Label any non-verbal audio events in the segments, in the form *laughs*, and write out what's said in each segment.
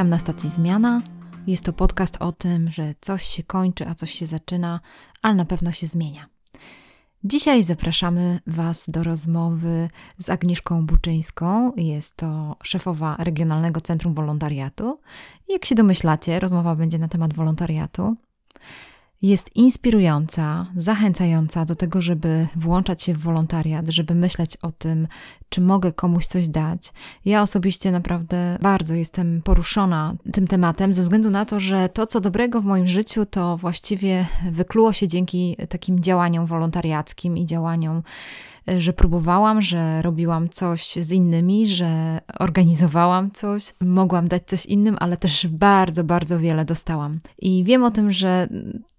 Witam na stacji Zmiana. Jest to podcast o tym, że coś się kończy, a coś się zaczyna, ale na pewno się zmienia. Dzisiaj zapraszamy Was do rozmowy z Agnieszką Buczyńską. Jest to szefowa Regionalnego Centrum Wolontariatu. Jak się domyślacie, rozmowa będzie na temat wolontariatu jest inspirująca, zachęcająca do tego, żeby włączać się w wolontariat, żeby myśleć o tym, czy mogę komuś coś dać. Ja osobiście naprawdę bardzo jestem poruszona tym tematem, ze względu na to, że to, co dobrego w moim życiu, to właściwie wykluło się dzięki takim działaniom wolontariackim i działaniom że próbowałam, że robiłam coś z innymi, że organizowałam coś, mogłam dać coś innym, ale też bardzo, bardzo wiele dostałam. I wiem o tym, że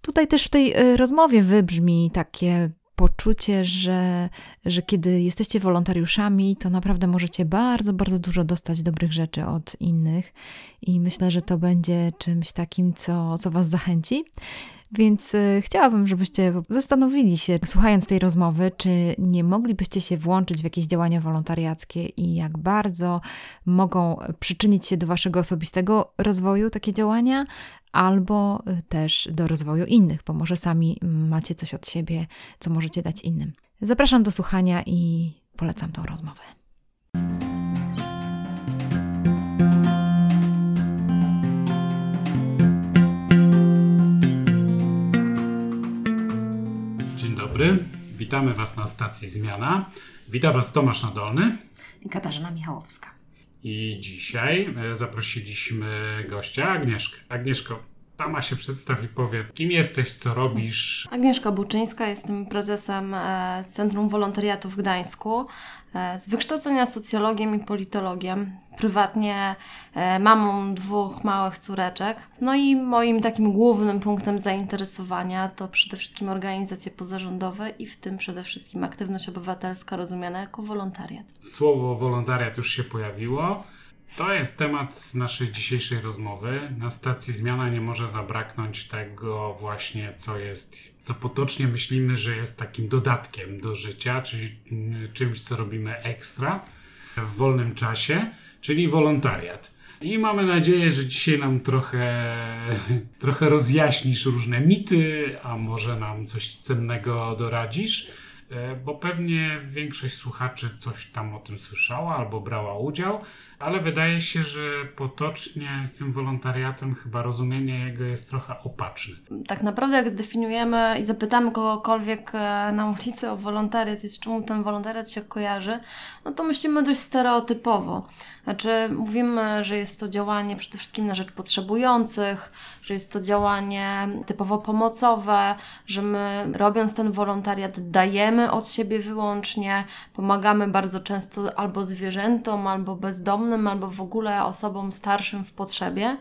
tutaj też w tej y, rozmowie wybrzmi takie poczucie, że, że kiedy jesteście wolontariuszami, to naprawdę możecie bardzo, bardzo dużo dostać dobrych rzeczy od innych i myślę, że to będzie czymś takim, co, co Was zachęci. Więc y, chciałabym, żebyście zastanowili się, słuchając tej rozmowy, czy nie moglibyście się włączyć w jakieś działania wolontariackie i jak bardzo mogą przyczynić się do waszego osobistego rozwoju takie działania, albo y, też do rozwoju innych, bo może sami macie coś od siebie, co możecie dać innym. Zapraszam do słuchania i polecam tą rozmowę. Dobry. Witamy Was na stacji Zmiana. Witam Was Tomasz Nadolny i Katarzyna Michałowska. I dzisiaj e, zaprosiliśmy gościa Agnieszkę. Agnieszko, sama się przedstaw i powie, kim jesteś, co robisz. Agnieszka Buczyńska, jestem prezesem e, Centrum Wolontariatu w Gdańsku. E, z wykształcenia socjologiem i politologiem. Prywatnie e, mamą dwóch małych córeczek. No i moim takim głównym punktem zainteresowania to przede wszystkim organizacje pozarządowe i w tym przede wszystkim aktywność obywatelska rozumiana jako wolontariat. Słowo wolontariat już się pojawiło. To jest temat naszej dzisiejszej rozmowy. Na stacji Zmiana nie może zabraknąć tego właśnie, co jest, co potocznie myślimy, że jest takim dodatkiem do życia, czyli czymś, co robimy ekstra w wolnym czasie, czyli wolontariat. I mamy nadzieję, że dzisiaj nam trochę, *laughs* trochę rozjaśnisz różne mity, a może nam coś cennego doradzisz, e, bo pewnie większość słuchaczy coś tam o tym słyszała albo brała udział ale wydaje się, że potocznie z tym wolontariatem chyba rozumienie jego jest trochę opaczne. Tak naprawdę jak zdefiniujemy i zapytamy kogokolwiek e, na ulicy o wolontariat i z czym ten wolontariat się kojarzy, no to myślimy dość stereotypowo. Znaczy mówimy, że jest to działanie przede wszystkim na rzecz potrzebujących, że jest to działanie typowo pomocowe, że my robiąc ten wolontariat dajemy od siebie wyłącznie, pomagamy bardzo często albo zwierzętom, albo bezdomnym, bezdomnym albo w ogóle osobom starszym w potrzebie.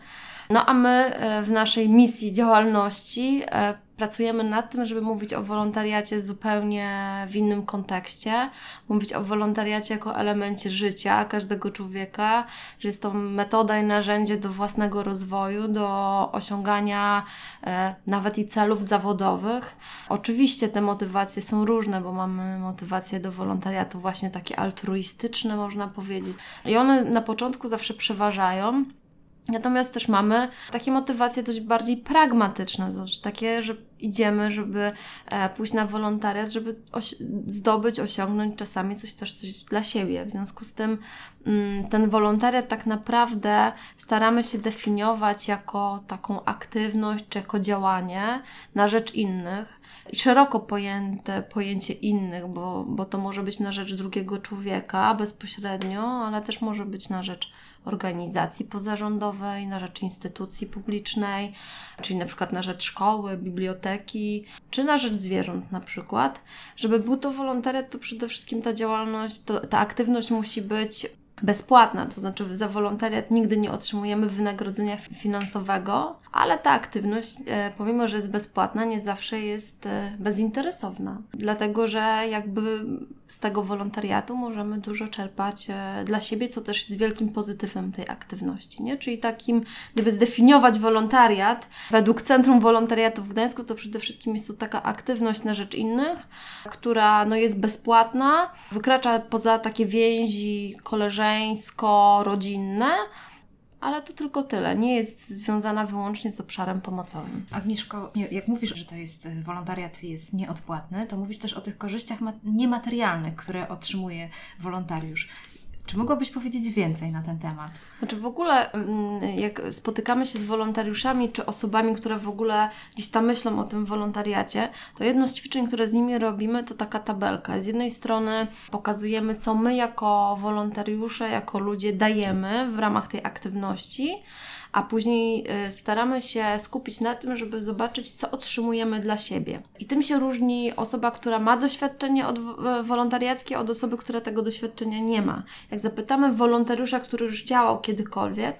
No a my e, w naszej misji działalności e, pracujemy nad tym, żeby mówić o wolontariacie zupełnie w innym kontekście, mówić o wolontariacie jako elemencie życia każdego człowieka, że jest to metoda i narzędzie do własnego rozwoju, do osiągania e, nawet i celów zawodowych. Oczywiście te motywacje są różne, bo mamy motywacje do wolontariatu właśnie takie altruistyczne, można powiedzieć. I one na początku zawsze przeważają. Natomiast też mamy takie motywacje dość bardziej pragmatyczne, znaczy takie, że idziemy, żeby e, pójść na wolontariat, żeby osi zdobyć, osiągnąć czasami coś też coś dla siebie. W związku z tym mm, ten wolontariat tak naprawdę staramy się definiować jako taką aktywność czy jako działanie na rzecz innych i szeroko pojęte pojęcie innych, bo, bo to może być na rzecz drugiego człowieka bezpośrednio, ale też może być na rzecz organizacji pozarządowej, na rzecz instytucji publicznej, czyli na przykład na rzecz szkoły, biblioteki, czy na rzecz zwierząt na przykład. Żeby był to wolontariat, to przede wszystkim ta działalność, to, ta aktywność musi być bezpłatna, to znaczy za wolontariat nigdy nie otrzymujemy wynagrodzenia finansowego, ale ta aktywność, e, pomimo że jest bezpłatna, nie zawsze jest e, bezinteresowna, dlatego że jakby z tego wolontariatu możemy dużo czerpać e, dla siebie, co też jest wielkim pozytywem tej aktywności, nie? Czyli takim, gdyby zdefiniować wolontariat, według Centrum Wolontariatu w Gdańsku, to przede wszystkim jest to taka aktywność na rzecz innych, która no, jest bezpłatna, wykracza poza takie więzi koleżeńsko-rodzinne, ale to tylko tyle. Nie jest związana wyłącznie z obszarem pomocowym. Agnieszko, jak mówisz, że to jest wolontariat jest nieodpłatny, to mówisz też o tych korzyściach niematerialnych, które otrzymuje wolontariusz. Czy mogłabyś powiedzieć więcej na ten temat? Znaczy w ogóle, mm, jak spotykamy się z wolontariuszami czy osobami, które w ogóle gdzieś tam myślą o tym wolontariacie, to jedno z ćwiczeń, które z nimi robimy, to taka tabelka. Z jednej strony pokazujemy, co my jako wolontariusze, jako ludzie dajemy w ramach tej aktywności, a później y, staramy się skupić na tym, żeby zobaczyć, co otrzymujemy dla siebie. I tym się różni osoba, która ma doświadczenie od, wolontariackie od osoby, która tego doświadczenia nie ma. Jak zapytamy wolontariusza, który już działał kiedykolwiek,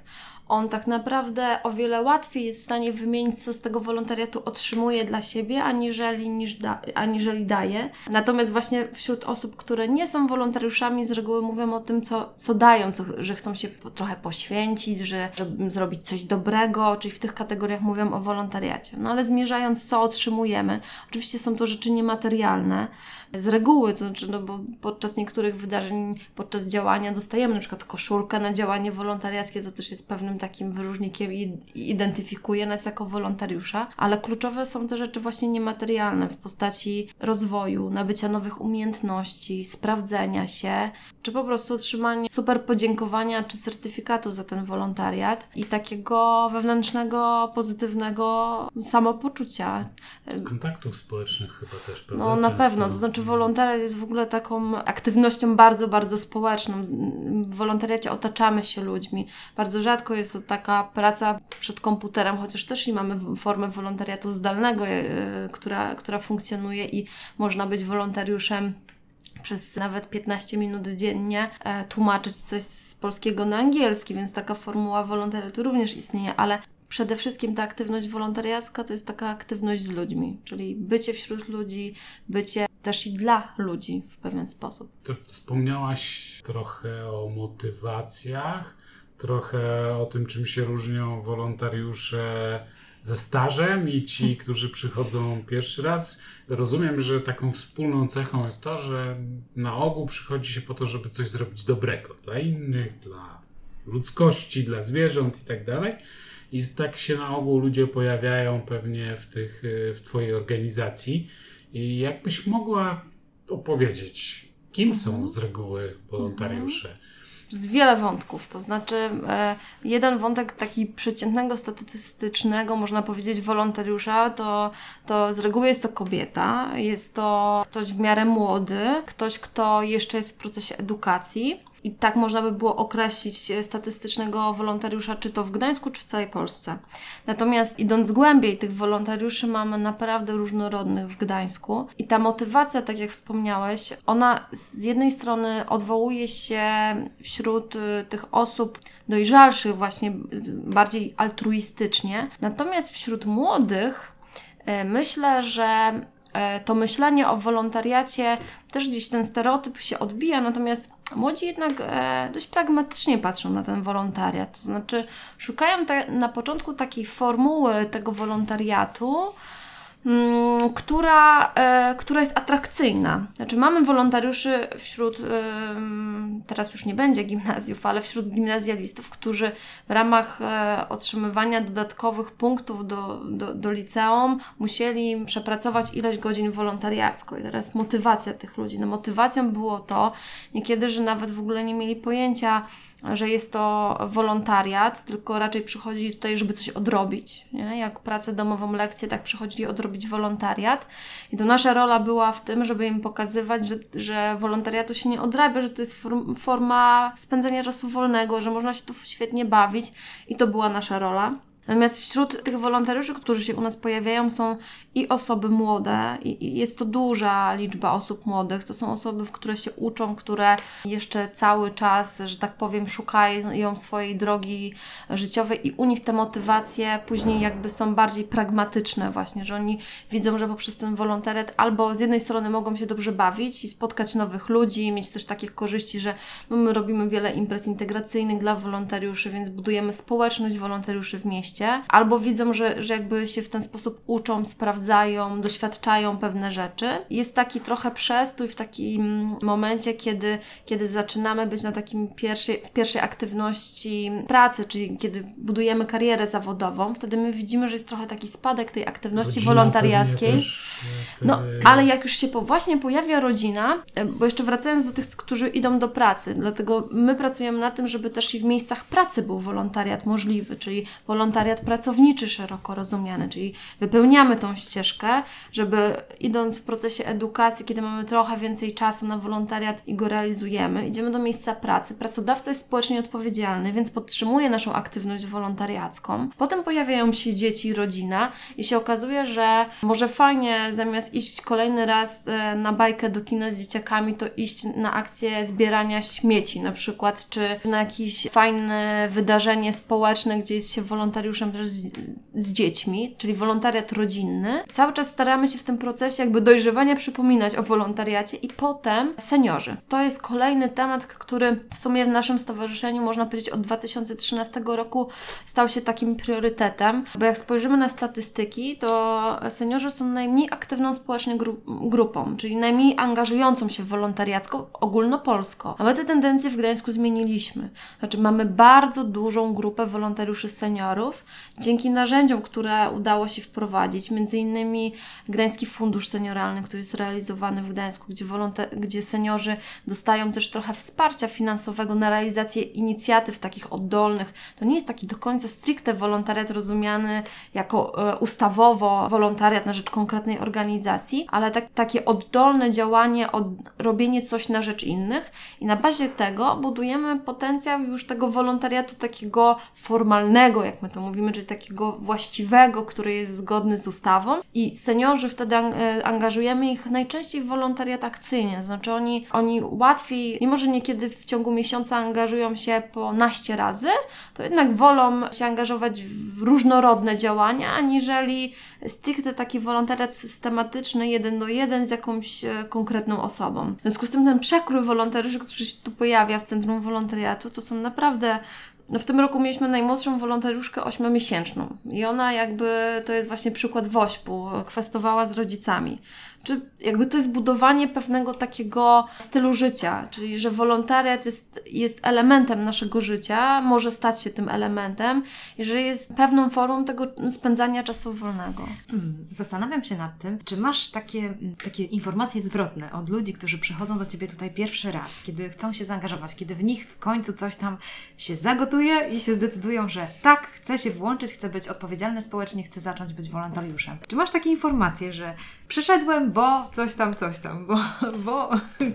on tak naprawdę o wiele łatwiej jest w stanie wymienić, co z tego wolontariatu otrzymuje dla siebie, aniżeli, niż da, aniżeli daje. Natomiast właśnie wśród osób, które nie są wolontariuszami, z reguły mówią o tym, co, co dają, co, że chcą się po, trochę poświęcić, że, żeby zrobić coś dobrego, czyli w tych kategoriach mówią o wolontariacie. No ale zmierzając, co otrzymujemy, oczywiście są to rzeczy niematerialne, z reguły, to znaczy, no bo podczas niektórych wydarzeń, podczas działania dostajemy na przykład koszulkę na działanie wolontariackie, co też jest pewnym takim wyróżnikiem i identyfikuje nas jako wolontariusza, ale kluczowe są te rzeczy właśnie niematerialne w postaci rozwoju, nabycia nowych umiejętności, sprawdzenia się, czy po prostu otrzymania super podziękowania czy certyfikatu za ten wolontariat i takiego wewnętrznego, pozytywnego samopoczucia. Kontaktów społecznych chyba też, prawda? No na pewno, to znaczy wolontariat jest w ogóle taką aktywnością bardzo, bardzo społeczną. W wolontariacie otaczamy się ludźmi. Bardzo rzadko jest to taka praca przed komputerem, chociaż też i mamy formę wolontariatu zdalnego, e, która, która funkcjonuje i można być wolontariuszem przez nawet 15 minut dziennie e, tłumaczyć coś z polskiego na angielski, więc taka formuła wolontariatu również istnieje, ale przede wszystkim ta aktywność wolontariacka to jest taka aktywność z ludźmi, czyli bycie wśród ludzi, bycie też i dla ludzi w pewien sposób. To wspomniałaś trochę o motywacjach, trochę o tym, czym się różnią wolontariusze ze stażem i ci, *laughs* którzy przychodzą pierwszy raz. Rozumiem, że taką wspólną cechą jest to, że na ogół przychodzi się po to, żeby coś zrobić dobrego dla innych, dla ludzkości, dla zwierząt i tak dalej. I tak się na ogół ludzie pojawiają pewnie w, tych, w Twojej organizacji. I jakbyś mogła opowiedzieć, kim mhm. są z reguły wolontariusze? Mhm z wiele wątków. To znaczy, e, jeden wątek taki przeciętnego, statystycznego, można powiedzieć, wolontariusza, to, to z reguły jest to kobieta, jest to ktoś w miarę młody, ktoś, kto jeszcze jest w procesie edukacji. I tak można by było określić e, statystycznego wolontariusza, czy to w Gdańsku, czy w całej Polsce. Natomiast idąc głębiej, tych wolontariuszy mamy naprawdę różnorodnych w Gdańsku. I ta motywacja, tak jak wspomniałeś, ona z jednej strony odwołuje się wśród e, tych osób dojrzalszych, właśnie bardziej altruistycznie. Natomiast wśród młodych e, myślę, że to myślenie o wolontariacie też gdzieś ten stereotyp się odbija, natomiast Młodzi jednak e, dość pragmatycznie patrzą na ten wolontariat, to znaczy szukają te, na początku takiej formuły tego wolontariatu, która, e, która jest atrakcyjna. Znaczy, mamy wolontariuszy wśród, teraz już nie będzie gimnazjów, ale wśród gimnazjalistów, którzy w ramach e, otrzymywania dodatkowych punktów do, do, do liceum musieli przepracować ileś godzin wolontariacko. I teraz motywacja tych ludzi. No, motywacją było to niekiedy, że nawet w ogóle nie mieli pojęcia, że jest to wolontariat, tylko raczej przychodzili tutaj, żeby coś odrobić. Nie? Jak pracę domową, lekcję, tak przychodzili odrobić wolontariat. I to nasza rola była w tym, żeby im pokazywać, że, że wolontariatu się nie odrabia, że to jest form, forma spędzania czasu wolnego, że można się tu świetnie bawić i to była nasza rola. Natomiast wśród tych wolontariuszy, którzy się u nas pojawiają, są i osoby młode, i jest to duża liczba osób młodych. To są osoby, które się uczą, które jeszcze cały czas, że tak powiem, szukają swojej drogi życiowej, i u nich te motywacje później jakby są bardziej pragmatyczne, właśnie, że oni widzą, że poprzez ten wolontariat albo z jednej strony mogą się dobrze bawić i spotkać nowych ludzi, mieć też takie korzyści, że my robimy wiele imprez integracyjnych dla wolontariuszy, więc budujemy społeczność wolontariuszy w mieście mieście, albo widzą, że, że jakby się w ten sposób uczą, sprawdzają, doświadczają pewne rzeczy. Jest taki trochę przestój w takim momencie, kiedy, kiedy zaczynamy być na takim pierwszej, w pierwszej aktywności pracy, czyli kiedy budujemy karierę zawodową, wtedy my widzimy, że jest trochę taki spadek tej aktywności Rodzina wolontariackiej. też, No, wtedy- ale jak już się po, właśnie pojawia rodzina, bo jeszcze wracając do tych, którzy idą do pracy, dlatego my pracujemy na tym, żeby też i w miejscach pracy był wolontariat możliwy, czyli wolontariat pracowniczy szeroko rozumiany, czyli wypełniamy tą ścieżkę, żeby idąc w procesie edukacji, kiedy mamy trochę więcej czasu na wolontariat i go realizujemy, idziemy do miejsca pracy. Pracodawca jest społecznie odpowiedzialny, więc podtrzymuje naszą aktywność wolontariacką. Potem pojawiają się dzieci i rodzina i się okazuje, że może fajnie zamiast iść kolejny raz e, na bajkę do kina z dzieciakami, to iść na akcję zbierania śmieci na przykład, czy na jakieś fajne wydarzenie społeczne, gdzie jest się wolontariuszem też z, z dziećmi, czyli wolontariat rodzinny. Cały czas staramy się w tym procesie jakby dojrzewania przypominać o wolontariacie i potem seniorzy. To jest kolejny temat, który w sumie w naszym stowarzyszeniu można powiedzieć od 2013 roku stał się takim priorytetem, bo jak spojrzymy na statystyki, to seniorzy są najmniej aktywną społecznie gru grupą, czyli najmniej angażującą się wolontariacko ogólnopolsko. A my te tendencje w Gdańsku zmieniliśmy. Znaczy mamy bardzo dużą grupę wolontariuszy seniorów dzięki narzędziom, które udało się wprowadzić, między innymi Gdański Fundusz Senioralny, który jest realizowany w Gdańsku, gdzie, wolonta- gdzie seniorzy dostają też trochę wsparcia finansowego na realizację inicjatyw takich oddolnych. To nie jest taki do końca stricte wolontariat rozumiany jako e, ustawowo wolontariat na rzecz konkretnej organizacji, ale tak, takie oddolne działanie, od, robienie coś na rzecz innych i na bazie tego budujemy potencjał już tego wolontariatu takiego formalnego, jak my to mówimy, czyli takiego właściwego, który jest zgodny z ustawą i seniorzy wtedy e, angażujemy ich najczęściej w wolontariat akcyjnie, znaczy oni, oni łatwiej, mimo że niekiedy w ciągu miesiąca angażują się po naście razy, to jednak wolą się angażować w różnorodne działania, aniżeli stricte taki wolontariat systematyczny, jeden do jeden z jakąś e, konkretną osobą. W związku z tym ten przekrój wolontariuszy, który się tu pojawia w Centrum Wolontariatu, to są naprawdę no w tym roku mieliśmy najmłodszą wolontariuszkę ośmiomiesięczną i ona jakby, to jest właśnie przykład wośpu, kwestowała z rodzicami. Czy jakby to jest budowanie pewnego takiego stylu życia, czyli że wolontariat jest, jest elementem naszego życia, może stać się tym elementem, i że jest pewną formą tego spędzania czasu wolnego. Hmm, Zastanawiam się nad tym, czy masz takie, mm, takie informacje zwrotne od ludzi, którzy przychodzą do Ciebie tutaj pierwszy raz, kiedy chcą się zaangażować, kiedy w nich w końcu coś tam się zagotuje i się zdecydują, że tak, chcę się włączyć, chcę być odpowiedzialny społecznie, chcę zacząć być wolontariuszem. Czy masz takie informacje, że przyszedłem, bo coś tam, coś tam, bo, *laughs* bo.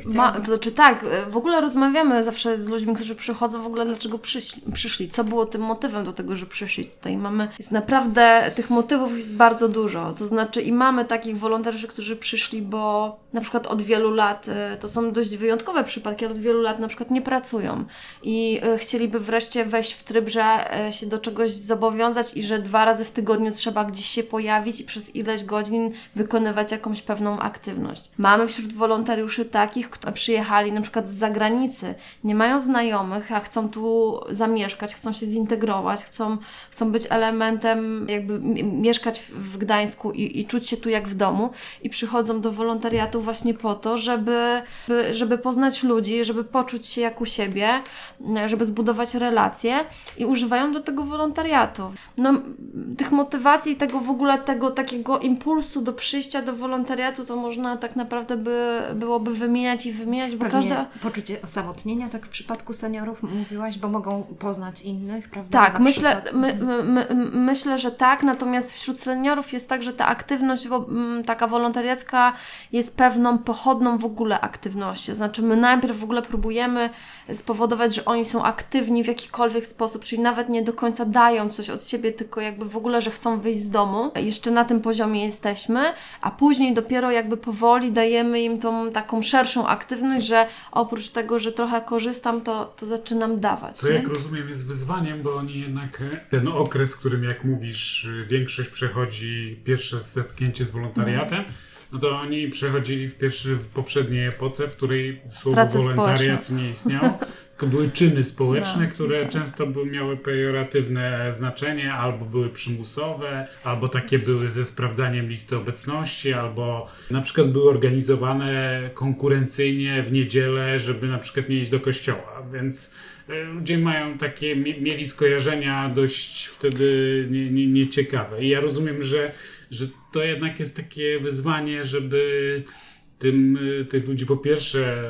Ma, to znaczy tak, e, w ogóle rozmawiamy zawsze z ludźmi, którzy przychodzą, w ogóle dlaczego przyszli, przyszli, co było tym motywem do tego, że przyszli. Tutaj mamy, jest naprawdę, tych motywów jest bardzo dużo, to znaczy i mamy takich wolontariuszy, którzy przyszli, bo na przykład od wielu lat, e, to są dość wyjątkowe przypadki, ale od wielu lat na przykład nie pracują i e, chcieliby wreszcie wejść w tryb, że się do czegoś zobowiązać i że dwa razy w tygodniu trzeba gdzieś się pojawić i przez ileś godzin wykonywać jakąś pewną aktywność. Mamy wśród wolontariuszy takich, którzy przyjechali na przykład z zagranicy, nie mają znajomych, a chcą tu zamieszkać, chcą się zintegrować, chcą, chcą być elementem, jakby mieszkać w- Gdańsku i, i czuć się tu jak w domu i przychodzą do wolontariatu właśnie po to, żeby, by- żeby poznać ludzi, żeby poczuć się jak u siebie, żeby zbudować relacje i używają do tego wolontariatu. No, tych motywacji, tego w ogóle tego takiego impulsu do przyjścia do wolontariatu, to można tak naprawdę by, byłoby wymieniać i wymieniać, bo Pewnie każda... poczucie osamotnienia, tak w przypadku seniorów mówiłaś, bo mogą poznać innych, prawda? Tak, Na myślę, przykład. my, my, my, myślę, że tak, natomiast wśród seniorów jest tak, że ta aktywność wo- m, taka wolontariacka jest pewną pochodną w ogóle aktywności. Znaczy my najpierw w ogóle próbujemy spowodować, że oni są aktywni w jakikolwiek sposób, czyli nawet nie do końca dają coś od siebie, tylko jakby w ogóle, że chcą wyjść z domu. Jeszcze na tym poziomie jesteśmy, a później dopiero jakby powoli dajemy im tą taką szerszą aktywność, że oprócz tego, że trochę korzystam, to, to zaczynam dawać. Co nie? jak rozumiem jest wyzwaniem, bo oni jednak e, ten okres, w którym jak mówisz e, większość przechodzi pierwsze zetknięcie z wolontariatem, no to oni przechodzili w pierwszy, w poprzedniej epoce, w której słowo Praca wolontariat nie istniał, *laughs* To były czyny społeczne, No, które tak. często by miały pejoratywne znaczenie, albo były przymusowe, albo takie były ze sprawdzaniem listy obecności, albo na przykład były organizowane konkurencyjnie w niedzielę, żeby na przykład nie iść do kościoła, więc e, ludzie mają takie, mi- mieli skojarzenia dość wtedy nie- nie- nieciekawe. I ja rozumiem, że, że to jednak jest takie wyzwanie, żeby tym, y, tych ludzi po pierwsze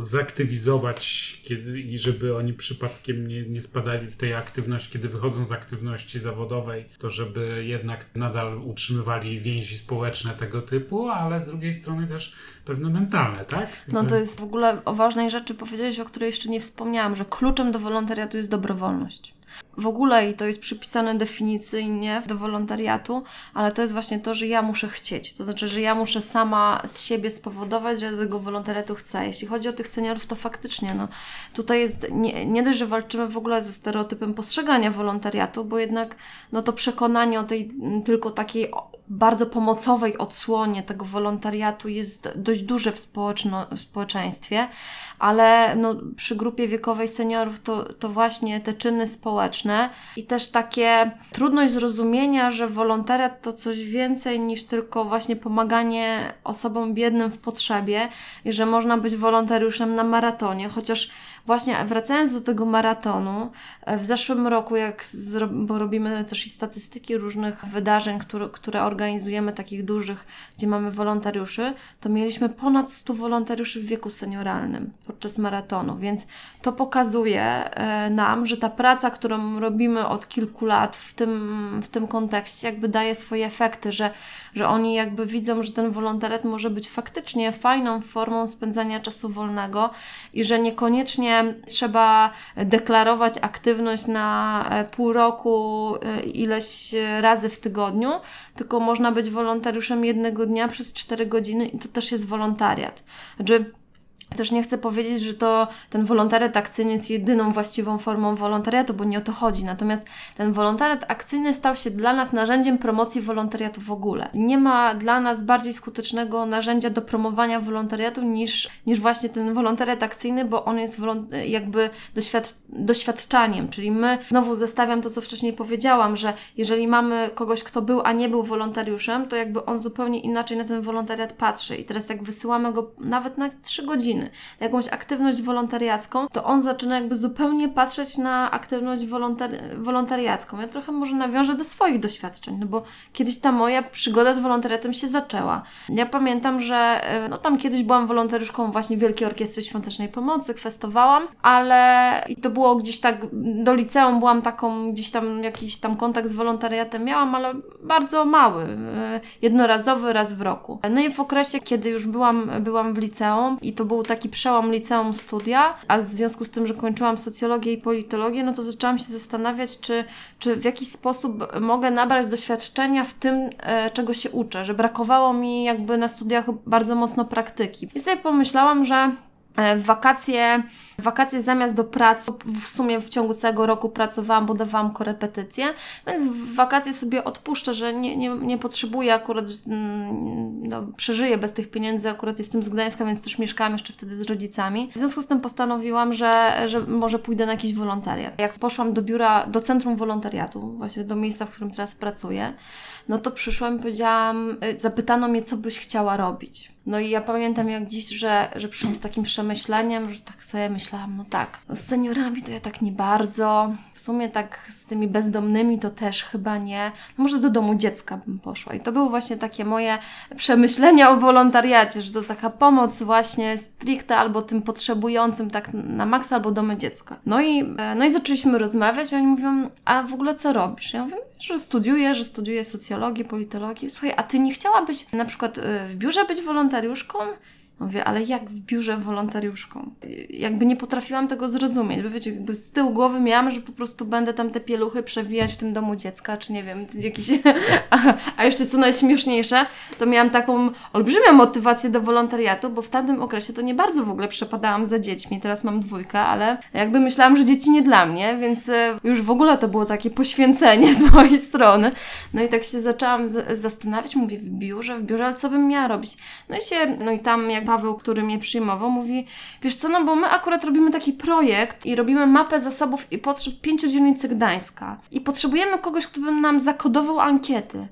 zaktywizować kiedy, i żeby oni przypadkiem nie, nie spadali w tej aktywności, kiedy wychodzą z aktywności zawodowej, to żeby jednak nadal utrzymywali więzi społeczne tego typu, ale z drugiej strony też pewne mentalne, tak? No to jest w ogóle o ważnej rzeczy powiedziałeś, o której jeszcze nie wspomniałam, że kluczem do wolontariatu jest dobrowolność. W ogóle i to jest przypisane definicyjnie do wolontariatu, ale to jest właśnie to, że ja muszę chcieć. To znaczy, że ja muszę sama z siebie spowodować, że tego wolontariatu chcę. Jeśli chodzi o tych seniorów, to faktycznie no, tutaj jest nie, nie dość, że walczymy w ogóle ze stereotypem postrzegania wolontariatu, bo jednak no, to przekonanie o tej mm, tylko takiej bardzo pomocowej odsłonie tego wolontariatu jest dość duże w, społeczno, w społeczeństwie, ale no, przy grupie wiekowej seniorów to, to właśnie te czyny społeczne i też takie trudność zrozumienia, że wolontariat to coś więcej niż tylko właśnie pomaganie osobom biednym w potrzebie i że można być wolontariuszem na maratonie, chociaż właśnie wracając do tego maratonu, e, w zeszłym roku, jak zro- bo robimy też i statystyki różnych wydarzeń, które, które organizujemy, takich dużych, gdzie mamy wolontariuszy, to mieliśmy ponad 100 wolontariuszy w wieku senioralnym podczas maratonu, więc to pokazuje e, nam, że ta praca, którą robimy od kilku lat w tym, w tym kontekście, jakby daje swoje efekty, że, że oni jakby widzą, że ten wolontariat może być faktycznie fajną formą spędzania czasu wolnego i że niekoniecznie trzeba deklarować aktywność na e, pół roku e, ileś razy w tygodniu, tylko można być wolontariuszem jednego dnia przez 4 godziny i to też jest wolontariat. Znaczy, też nie chcę powiedzieć, że to ten wolontariat akcyjny jest jedyną właściwą formą wolontariatu, bo nie o to chodzi. Natomiast ten wolontariat akcyjny stał się dla nas narzędziem promocji wolontariatu w ogóle. Nie ma dla nas bardziej skutecznego narzędzia do promowania wolontariatu niż, niż właśnie ten wolontariat akcyjny, bo on jest jakby doświad- doświadczaniem, czyli my, znowu zestawiam to, co wcześniej powiedziałam, że jeżeli mamy kogoś, kto był, a nie był wolontariuszem, to jakby on zupełnie inaczej na ten wolontariat patrzy. I teraz jak wysyłamy go nawet na 3 godziny, jakąś aktywność wolontariacką, to on zaczyna jakby zupełnie patrzeć na aktywność wolontari- wolontariacką. Ja trochę może nawiążę do swoich doświadczeń, no bo kiedyś ta moja przygoda z wolontariatem się zaczęła. Ja pamiętam, że e, no tam kiedyś byłam wolontariuszką właśnie Wielkiej Orkiestry Świątecznej Pomocy, kwestowałam, ale i to było gdzieś tak do liceum byłam taką, gdzieś tam jakiś tam kontakt z wolontariatem miałam, ale bardzo mały, e, jednorazowy raz w roku. No i w okresie, kiedy już byłam, byłam w liceum i to był taki przełom liceum studia, a w związku z tym, że kończyłam socjologię i politologię, no to zaczęłam się zastanawiać, czy, czy w jakiś sposób mogę nabrać doświadczenia w tym, e, czego się uczę, że brakowało mi jakby na studiach bardzo mocno praktyki. I sobie pomyślałam, że w wakacje, w wakacje zamiast do pracy, w sumie w ciągu całego roku pracowałam, bo dawałam korepetycje, więc w wakacje sobie odpuszczę, że nie, nie, nie potrzebuję akurat, mm, no, przeżyję bez tych pieniędzy, akurat jestem z Gdańska, więc też mieszkałam jeszcze wtedy z rodzicami. W związku z tym postanowiłam, że, że może pójdę na jakiś wolontariat. Jak poszłam do biura, do centrum wolontariatu, właśnie do miejsca, w którym teraz pracuję, no to przyszłam i powiedziałam, y, zapytano mnie, co byś chciała robić. No i ja pamiętam jak dziś, że, że przyszłam z takim przemyśleniem, że tak sobie myślałam, no tak, z seniorami to ja tak nie bardzo, w sumie tak z tymi bezdomnymi to też chyba nie, no może do domu dziecka bym poszła. I to były właśnie takie moje przemyślenia o wolontariacie, że to taka pomoc właśnie stricte albo tym potrzebującym tak na maksa albo domy dziecka. No i, e, no i zaczęliśmy rozmawiać, a oni mówią, a w ogóle co robisz? Ja mówię, że studiuję, że studiuję socjologię, politologię. Słuchaj, a ty nie chciałabyś na przykład y, w biurze być wolontariuszką? Mówię, ale jak w biurze wolontariuszką? Jakby nie potrafiłam tego zrozumieć, bo wiecie, jakby z tyłu głowy miałam, że po prostu będę tam te pieluchy przewijać w tym domu dziecka, czy nie wiem, jakiś... *laughs* A, jeszcze co najśmieszniejsze, to miałam taką olbrzymią motywację do wolontariatu, bo w tamtym okresie to nie bardzo w ogóle przepadałam za dziećmi, teraz mam dwójkę, ale jakby myślałam, że dzieci nie dla mnie, więc e, już w ogóle to było takie poświęcenie *laughs* z mojej strony. No i tak się zaczęłam zastanawiać, mówię w biurze, w biurze, ale co bym miała robić? No i się, no i tam jakby Paweł, który mnie przyjmował, mówi, wiesz co, no bo my akurat robimy taki projekt i robimy mapę zasobów i potrzeb pięciu dzielnicy Gdańska i potrzebujemy kogoś, kto by nam zakodował ankiety.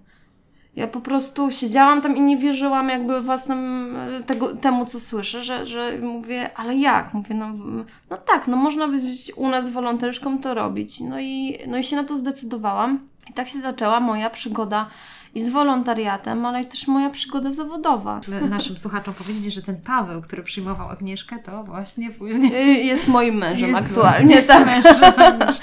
Ja po prostu siedziałam tam i nie wierzyłam jakby własnym tego, temu, co słyszę, że, że mówię, ale jak? Mówię, no, no tak, no można być u nas wolontariuszką to robić. No i, no i się na to zdecydowałam. I tak się zaczęła moja przygoda i z wolontariatem, ale też moja przygoda zawodowa. *laughs* Naszym słuchaczom powiedzieć, że ten Paweł, który przyjmował Agnieszkę, to właśnie później... Y, jest moim mężem jest aktualnie, tak. Mężem.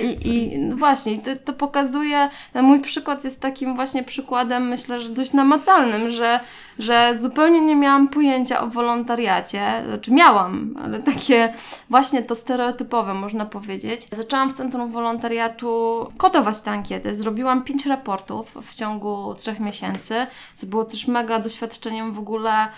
*laughs* I, I właśnie, to, to pokazuje, mój przykład jest takim właśnie przykładem, myślę, że dość namacalnym, że, że zupełnie nie miałam pojęcia o wolontariacie, znaczy miałam, ale takie właśnie to stereotypowe można powiedzieć. Zaczęłam w Centrum Wolontariatu kodować te ankiety, zrobiłam pięć raportów w ciągu trzech miesięcy, co było też mega doświadczeniem w ogóle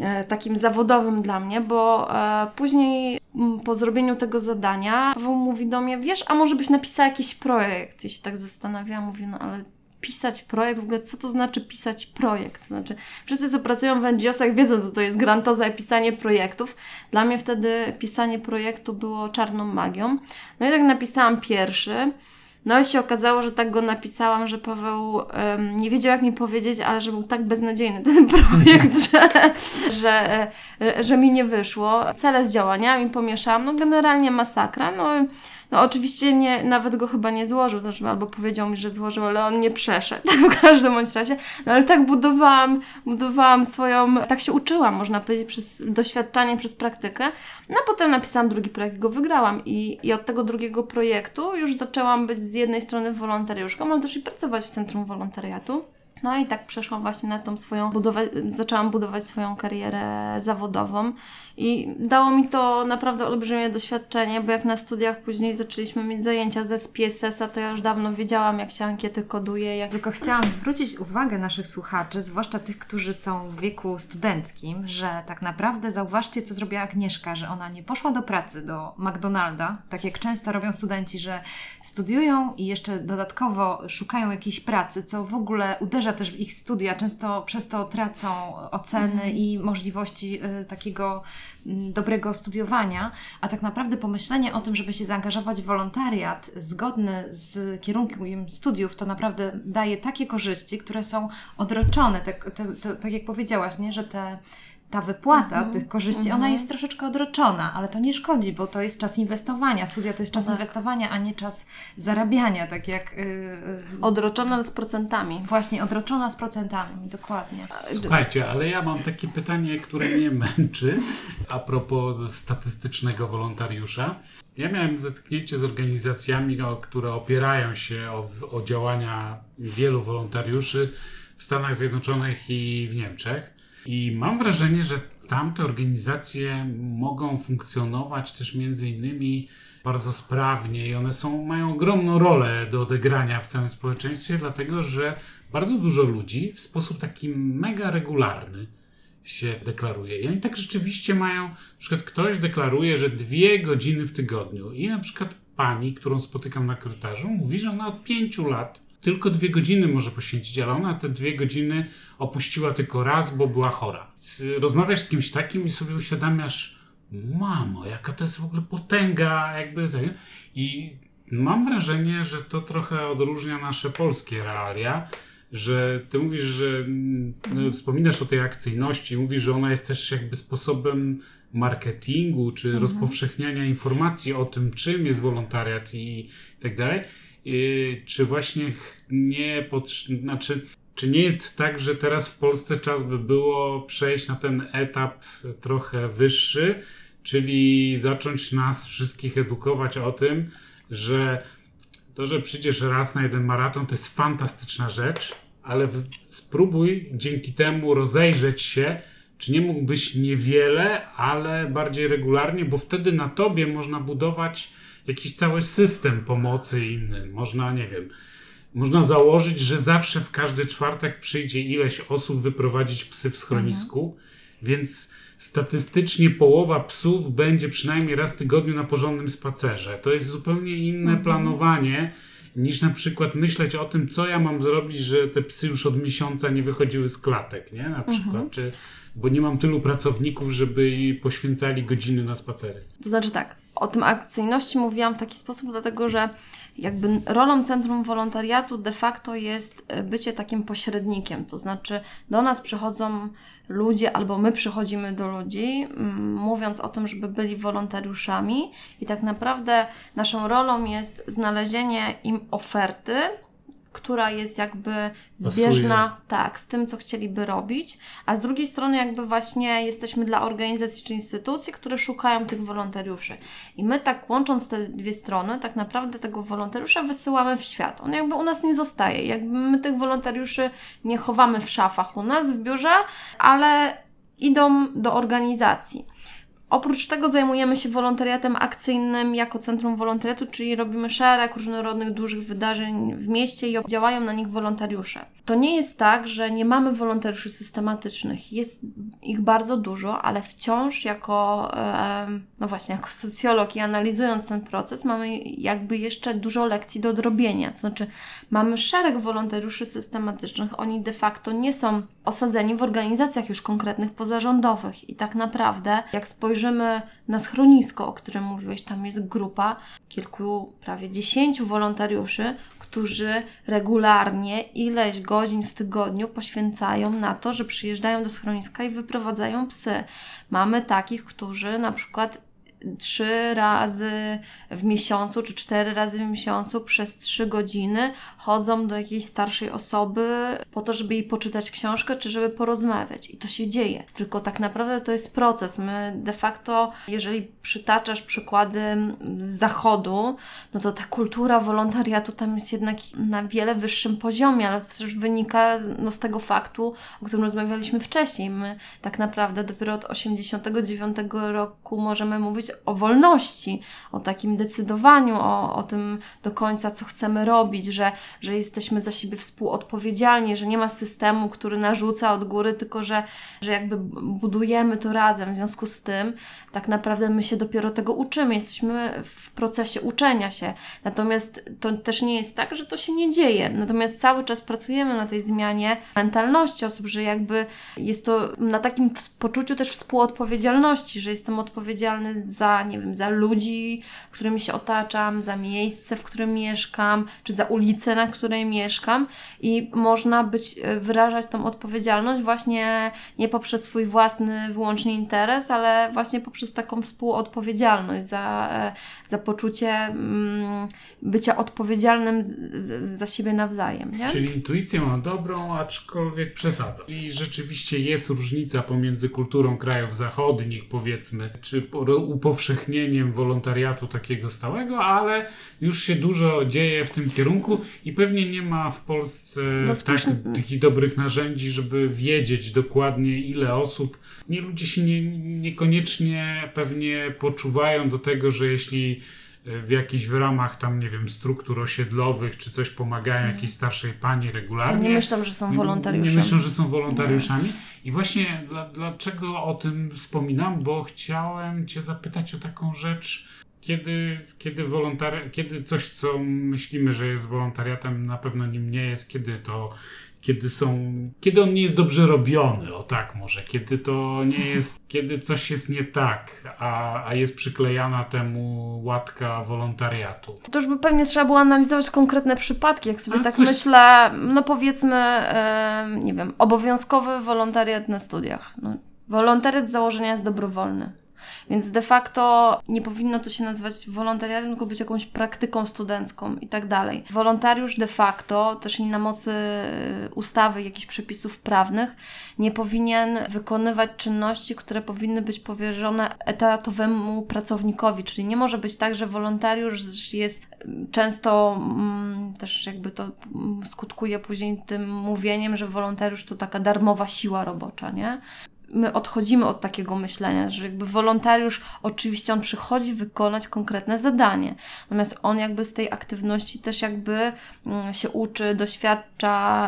e, takim zawodowym dla mnie, bo e, później po zrobieniu tego zadania Paweł mówi do mnie, wiesz, a może byś napisała jakiś projekt? I się tak zastanawiałam, mówię, no ale pisać projekt, w ogóle co to znaczy pisać projekt? Znaczy, wszyscy, co pracują w NGO-sach wiedzą, co to jest grantoza i pisanie projektów. Dla mnie wtedy pisanie projektu było czarną magią. No i tak napisałam pierwszy. No i się okazało, że tak go napisałam, że Paweł um, nie wiedział jak mi powiedzieć, ale że był tak beznadziejny ten *laughs* projekt, *laughs* że, że, że, że mi nie wyszło. Cele z działaniami pomieszałam, no generalnie masakra. No no oczywiście nie, nawet go chyba nie złożył, znaczy albo powiedział mi, że złożył, ale on nie przeszedł *laughs* w każdym bądź razie. No ale tak budowałam, budowałam swoją, tak się uczyłam, można powiedzieć, przez doświadczanie, przez praktykę. No a potem napisałam drugi projekt, go wygrałam i, i od tego drugiego projektu już zaczęłam być z jednej strony wolontariuszką, ale też i pracować w Centrum Wolontariatu. No i tak przeszłam właśnie na tą swoją budowę, zaczęłam budować swoją karierę zawodową i dało mi to naprawdę olbrzymie doświadczenie, bo jak na studiach później zaczęliśmy mieć zajęcia ze SPSS-a, to ja już dawno wiedziałam, jak się ankiety koduje. Jak... Tylko chciałam zwrócić uwagę naszych słuchaczy, zwłaszcza tych, którzy są w wieku studenckim, że tak naprawdę zauważcie, co zrobiła Agnieszka, że ona nie poszła do pracy, do McDonalda, tak jak często robią studenci, że studiują i jeszcze dodatkowo szukają jakiejś pracy, co w ogóle uderza uderza też w ich studia, często przez to tracą oceny mm. i możliwości y, takiego y, dobrego studiowania, a tak naprawdę pomyślenie o tym, żeby się zaangażować w wolontariat zgodny z kierunkiem studiów, to naprawdę daje takie korzyści, które są odroczone, tak, tak jak powiedziałaś, nie? że te ta wypłata mm -hmm. tych korzyści, mm -hmm. ona mhm. jest troszeczkę odroczona, ale to nie szkodzi, bo to jest czas inwestowania. Studia to jest czas tak. inwestowania, a nie czas zarabiania, tak jak... Yy, odroczona z procentami. Właśnie, odroczona z procentami, dokładnie. Słuchajcie, ale ja mam takie pytanie, które mnie *laughs* męczy a propos statystycznego wolontariusza. Ja miałem zetknięcie z organizacjami, które opierają się o, o działania wielu wolontariuszy w Stanach Zjednoczonych i w Niemczech. I mam wrażenie, że tamte organizacje mogą funkcjonować też między innymi bardzo sprawnie i one są, mają ogromną rolę do odegrania w całym społeczeństwie, dlatego że bardzo dużo ludzi w sposób taki mega regularny się deklaruje. I oni tak rzeczywiście mają, na przykład ktoś deklaruje, że dwie godziny w tygodniu i na przykład pani, którą spotykam na korytarzu, mówi, że ona od pięciu lat tylko dwie godziny może poświęcić, ale ona te dwie godziny opuściła tylko raz, bo była chora. Rozmawiasz z kimś takim i sobie uświadamiasz, mamo, jaka to jest w ogóle potęga, jakby. I mam wrażenie, że to trochę odróżnia nasze polskie realia, że ty mówisz, że no, wspominasz o tej akcyjności, mówisz, że ona jest też jakby sposobem marketingu, czy mhm. rozpowszechniania informacji o tym, czym jest wolontariat i tak dalej czy właśnie nie znaczy, czy nie jest tak, że teraz w Polsce czas by było przejść na ten etap trochę wyższy, czyli zacząć nas wszystkich edukować o tym, że to, że przyjdziesz raz na jeden maraton, to jest fantastyczna rzecz, ale spróbuj dzięki temu rozejrzeć się, czy nie mógłbyś niewiele, ale bardziej regularnie, bo wtedy na tobie można budować jakiś cały system pomocy innym. Można, nie wiem, można założyć, że zawsze w każdy czwartek przyjdzie ileś osób wyprowadzić psy w schronisku, mhm. więc statystycznie połowa psów będzie przynajmniej raz w tygodniu na porządnym spacerze. To jest zupełnie inne mhm. planowanie niż na przykład myśleć o tym, co ja mam zrobić, że te psy już od miesiąca nie wychodziły z klatek, nie? Na przykład, Mhm. czy, bo nie mam tylu pracowników, żeby poświęcali godziny na spacery. To znaczy tak, o tym akcyjności mówiłam w taki sposób, dlatego że jakby rolą Centrum Wolontariatu de facto jest e, bycie takim pośrednikiem. To znaczy do nas przychodzą ludzie albo my przychodzimy do ludzi, mm, mówiąc o tym, żeby byli wolontariuszami i tak naprawdę naszą rolą jest znalezienie im oferty, która jest jakby zbieżna tak, z tym, co chcieliby robić, a z drugiej strony jakby właśnie jesteśmy dla organizacji czy instytucji, które szukają tych wolontariuszy. I my tak łącząc te dwie strony, tak naprawdę tego wolontariusza wysyłamy w świat. On jakby u nas nie zostaje. Jakby my tych wolontariuszy nie chowamy w szafach u nas w biurze, ale idą do organizacji. Oprócz tego zajmujemy się wolontariatem akcyjnym jako Centrum Wolontariatu, czyli robimy szereg różnorodnych dużych wydarzeń w mieście i działają na nich wolontariusze. To nie jest tak, że nie mamy wolontariuszy systematycznych. Jest ich bardzo dużo, ale wciąż jako, no właśnie, jako socjolog i analizując ten proces, mamy jakby jeszcze dużo lekcji do odrobienia. To znaczy, mamy szereg wolontariuszy systematycznych. Oni de facto nie są osadzeni w organizacjach już konkretnych pozarządowych. I tak naprawdę, jak spojrzymy na schronisko, o którym mówiłeś, tam jest grupa kilku, prawie dziesięciu wolontariuszy, którzy regularnie ileś godzin w tygodniu poświęcają na to, że przyjeżdżają do schroniska i wyprowadzają psy. Mamy takich, którzy na przykład trzy razy w miesiącu, czy cztery razy w miesiącu przez trzy godziny chodzą do jakiejś starszej osoby po to, żeby jej poczytać książkę, czy żeby porozmawiać. I to się dzieje. Tylko tak naprawdę to jest proces. My de facto, jeżeli przytaczasz przykłady z zachodu, no to ta kultura wolontariatu tam jest jednak na wiele wyższym poziomie, ale to też wynika no, z tego faktu, o którym rozmawialiśmy wcześniej. My tak naprawdę dopiero od 89 roku możemy mówić o wolności, o takim decydowaniu, o, o tym do końca, co chcemy robić, że, że jesteśmy za siebie współodpowiedzialni, że nie ma systemu, który narzuca od góry, tylko że, że jakby budujemy to razem. W związku z tym, tak naprawdę my się dopiero tego uczymy, jesteśmy w procesie uczenia się. Natomiast to też nie jest tak, że to się nie dzieje. Natomiast cały czas pracujemy na tej zmianie mentalności osób, że jakby jest to na takim poczuciu też współodpowiedzialności, że jestem odpowiedzialny za, nie wiem, za ludzi, którymi się otaczam, za miejsce, w którym mieszkam, czy za ulicę, na której mieszkam. I można być, wyrażać tą odpowiedzialność właśnie nie poprzez swój własny wyłącznie interes, ale właśnie poprzez taką współodpowiedzialność za, za poczucie mm, bycia odpowiedzialnym za siebie nawzajem. Nie? Czyli intuicję ma dobrą, aczkolwiek przesadza. I rzeczywiście jest różnica pomiędzy kulturą krajów zachodnich, powiedzmy, czy upowszechnieniem wolontariatu takiego stałego, ale już się dużo dzieje w tym kierunku i pewnie nie ma w Polsce tak, takich dobrych narzędzi, żeby wiedzieć dokładnie ile osób. Nie ludzie się nie, niekoniecznie pewnie poczuwają do tego, że jeśli w jakichś w ramach tam, nie wiem, struktur osiedlowych czy coś pomagają jakiejś starszej pani regularnie. Nie myślą, że są wolontariuszami. Nie myślą, że są wolontariuszami. Nie. I właśnie dla, dlaczego o tym wspominam? Bo chciałem Cię zapytać o taką rzecz. Kiedy, kiedy, wolontari- kiedy coś, co myślimy, że jest wolontariatem, na pewno nim nie jest, kiedy to kiedy są, kiedy on nie jest dobrze robiony, o tak może, kiedy to nie jest, *laughs* kiedy coś jest nie tak, a, a jest przyklejana temu łatka wolontariatu. To już by pewnie trzeba było analizować konkretne przypadki, jak sobie a tak coś... myślę, no powiedzmy, e, nie wiem, obowiązkowy wolontariat na studiach. No, wolontariat z założenia jest dobrowolny. Więc de facto nie powinno to się nazywać wolontariatem, tylko być jakąś praktyką studencką i tak dalej. Wolontariusz de facto, też i na mocy ustawy, jakichś przepisów prawnych, nie powinien wykonywać czynności, które powinny być powierzone etatowemu pracownikowi, czyli nie może być tak, że wolontariusz jest często mm, też jakby to skutkuje później tym mówieniem, że wolontariusz to taka darmowa siła robocza, nie? My odchodzimy od takiego myślenia, że jakby wolontariusz, oczywiście on przychodzi wykonać konkretne zadanie, natomiast on jakby z tej aktywności też jakby mm, się uczy, doświadcza,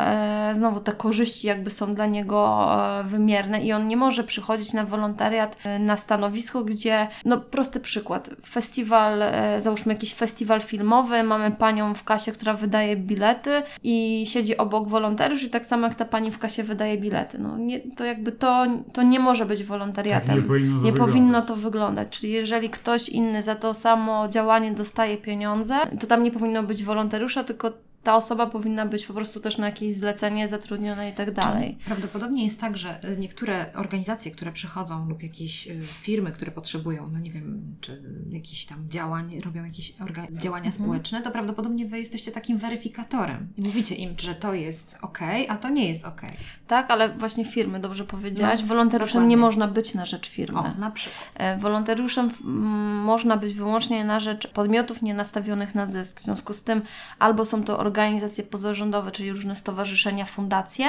e, znowu te korzyści jakby są dla niego e, wymierne i on nie może przychodzić na wolontariat e, na stanowisko, gdzie, no prosty przykład, festiwal, załóżmy jakiś festiwal filmowy, mamy panią w kasie, która wydaje bilety i siedzi obok wolontariusz i tak samo jak ta pani w kasie wydaje bilety. No nie, to jakby to, to nie może być wolontariatem. Tak nie powinno to nie powinno to wyglądać. Czyli jeżeli ktoś inny za to samo działanie dostaje pieniądze, to tam nie powinno być wolontariusza, tylko ta osoba powinna być po prostu też na jakieś zlecenie zatrudniona i tak dalej. Prawdopodobnie jest tak, że y, niektóre organizacje, które przychodzą lub jakieś y, firmy, które potrzebują, no nie wiem, czy jakichś tam działań, robią jakieś działania Mhm. społeczne, to prawdopodobnie Wy jesteście takim weryfikatorem. I mówicie im, że to jest ok, a to nie jest ok. Tak, ale właśnie firmy, dobrze powiedziałaś, No, wolontariuszem nie można być na rzecz firmy. O, na przykład. E, Wolontariuszem można być wyłącznie na rzecz podmiotów nienastawionych na zysk. W związku z tym albo są to organizacje pozarządowe, czyli różne stowarzyszenia, fundacje,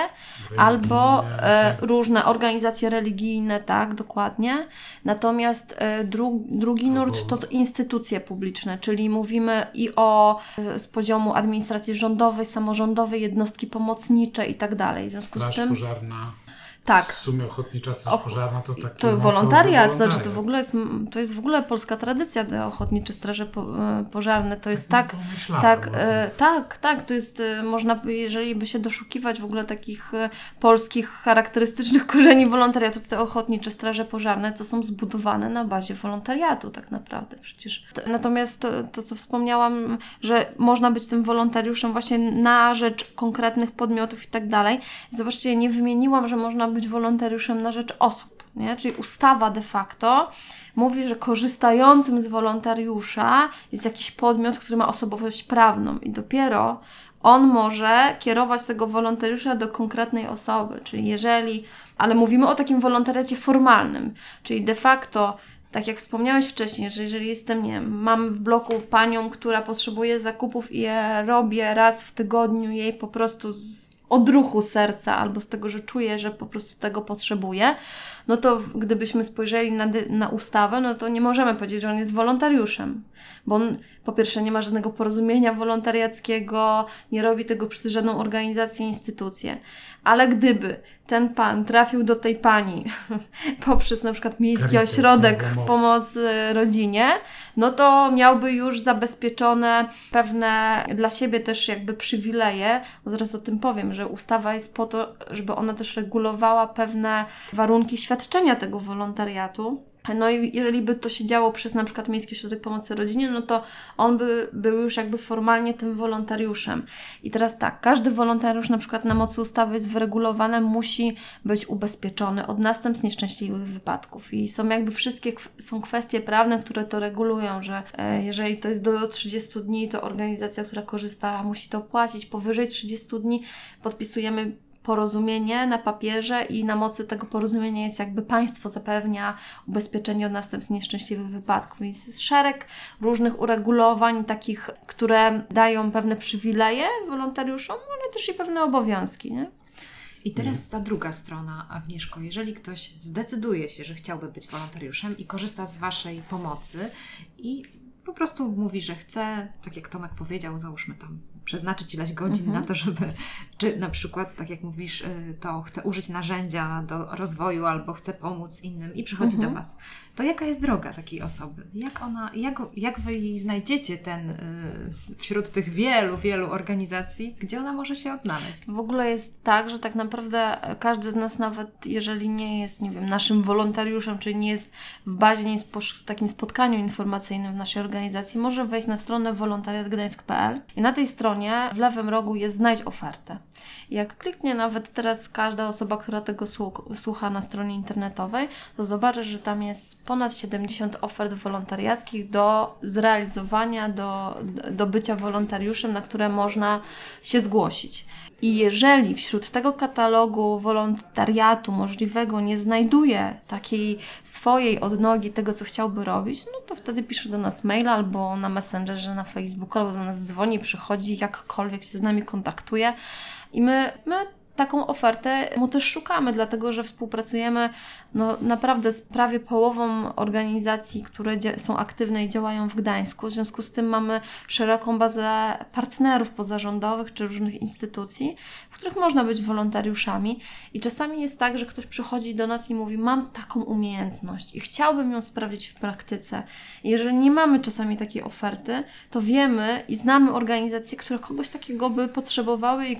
albo e, tak. różne organizacje religijne, tak, dokładnie. Natomiast e, dru, drugi nurt to, instytucje publiczne, czyli mówimy i o e, z poziomu administracji rządowej, samorządowej, jednostki pomocnicze i tak dalej. W związku z Straż tym pożarna. Tak. W sumie ochotnicza straż pożarna to taki To wolontariat, znaczy to w ogóle jest, to jest w ogóle polska tradycja, te ochotnicze straże po, e, pożarne. To jest tak, tak, tym. e, tak, tak, to jest, e, można jeżeli by się doszukiwać w ogóle takich polskich charakterystycznych *laughs* korzeni wolontariatu, to te ochotnicze straże pożarne to są zbudowane na bazie wolontariatu tak naprawdę przecież. Natomiast to, to co wspomniałam, że można być tym wolontariuszem właśnie na rzecz konkretnych podmiotów i tak dalej. Zobaczcie, nie wymieniłam, że można być wolontariuszem na rzecz osób. Nie? Czyli ustawa de facto mówi, że korzystającym z wolontariusza jest jakiś podmiot, który ma osobowość prawną i dopiero on może kierować tego wolontariusza do konkretnej osoby. Czyli jeżeli, ale mówimy o takim wolontariacie formalnym, czyli de facto tak jak wspomniałeś wcześniej, że jeżeli jestem, nie wiem, mam w bloku panią, która potrzebuje zakupów i je robię raz w tygodniu jej po prostu z odruchu serca albo z tego, że czuję, że po prostu tego potrzebuję, no to gdybyśmy spojrzeli na, na ustawę, no to nie możemy powiedzieć, że on jest wolontariuszem, bo on po pierwsze nie ma żadnego porozumienia wolontariackiego, nie robi tego przez żadną organizację, instytucję. Ale gdyby ten pan trafił do tej pani *laughs* poprzez na przykład miejski ośrodek pomoc. pomocy rodzinie, no to miałby już zabezpieczone pewne dla siebie też jakby przywileje, bo zaraz o tym powiem, że ustawa jest po to, żeby ona też regulowała pewne warunki świadczenia tego wolontariatu. No i jeżeli by to się działo przez na przykład Miejski Ośrodek Pomocy Rodzinie, no to on by był już jakby formalnie tym wolontariuszem. I teraz tak, każdy wolontariusz na przykład na mocy ustawy jest wyregulowany, musi być ubezpieczony od następstw nieszczęśliwych wypadków. I są jakby wszystkie są kwestie prawne, które to regulują, że e, jeżeli to jest do 30 dni, to organizacja, która korzysta, musi to płacić. Powyżej 30 dni podpisujemy porozumienie na papierze i na mocy tego porozumienia jest jakby państwo zapewnia ubezpieczenie od następstw nieszczęśliwych wypadków. Więc jest szereg różnych uregulowań, takich, które dają pewne przywileje wolontariuszom, ale też i pewne obowiązki. Nie? I teraz ta druga strona, Agnieszko. Jeżeli ktoś zdecyduje się, że chciałby być wolontariuszem i korzysta z Waszej pomocy i po prostu mówi, że chce, tak jak Tomek powiedział, załóżmy tam, przeznaczyć ileś godzin Mhm. na to, żeby, czy na przykład, tak jak mówisz, y, to chce użyć narzędzia do rozwoju albo chce pomóc innym i przychodzi Mhm. do Was, to jaka jest droga takiej osoby? Jak ona, jak, jak Wy jej znajdziecie ten, y, wśród tych wielu, wielu organizacji, gdzie ona może się odnaleźć? W ogóle jest tak, że tak naprawdę każdy z nas, nawet jeżeli nie jest, nie wiem, naszym wolontariuszem, czyli nie jest w bazie, nie jest w takim spotkaniu informacyjnym w naszej organizacji, może wejść na stronę wolontariatgdańsk.pl i na tej stronie w lewym rogu jest znajdź ofertę. Jak kliknie nawet teraz każda osoba, która tego słu- słucha na stronie internetowej, to zobaczy, że tam jest ponad 70 ofert wolontariackich do zrealizowania, do, do bycia wolontariuszem, na które można się zgłosić. I jeżeli wśród tego katalogu wolontariatu możliwego nie znajduje takiej swojej odnogi tego, co chciałby robić, no to wtedy pisze do nas mail albo na Messengerze, na Facebooku, albo do nas dzwoni, przychodzi, jakkolwiek się z nami kontaktuje. I my, my taką ofertę mu też szukamy, dlatego że współpracujemy no, naprawdę z prawie połową organizacji, które są aktywne i działają w Gdańsku. W związku z tym mamy szeroką bazę partnerów pozarządowych czy różnych instytucji, w których można być wolontariuszami. I czasami jest tak, że ktoś przychodzi do nas i mówi: Mam taką umiejętność i chciałbym ją sprawdzić w praktyce. I jeżeli nie mamy czasami takiej oferty, to wiemy i znamy organizacje, które kogoś takiego by potrzebowały i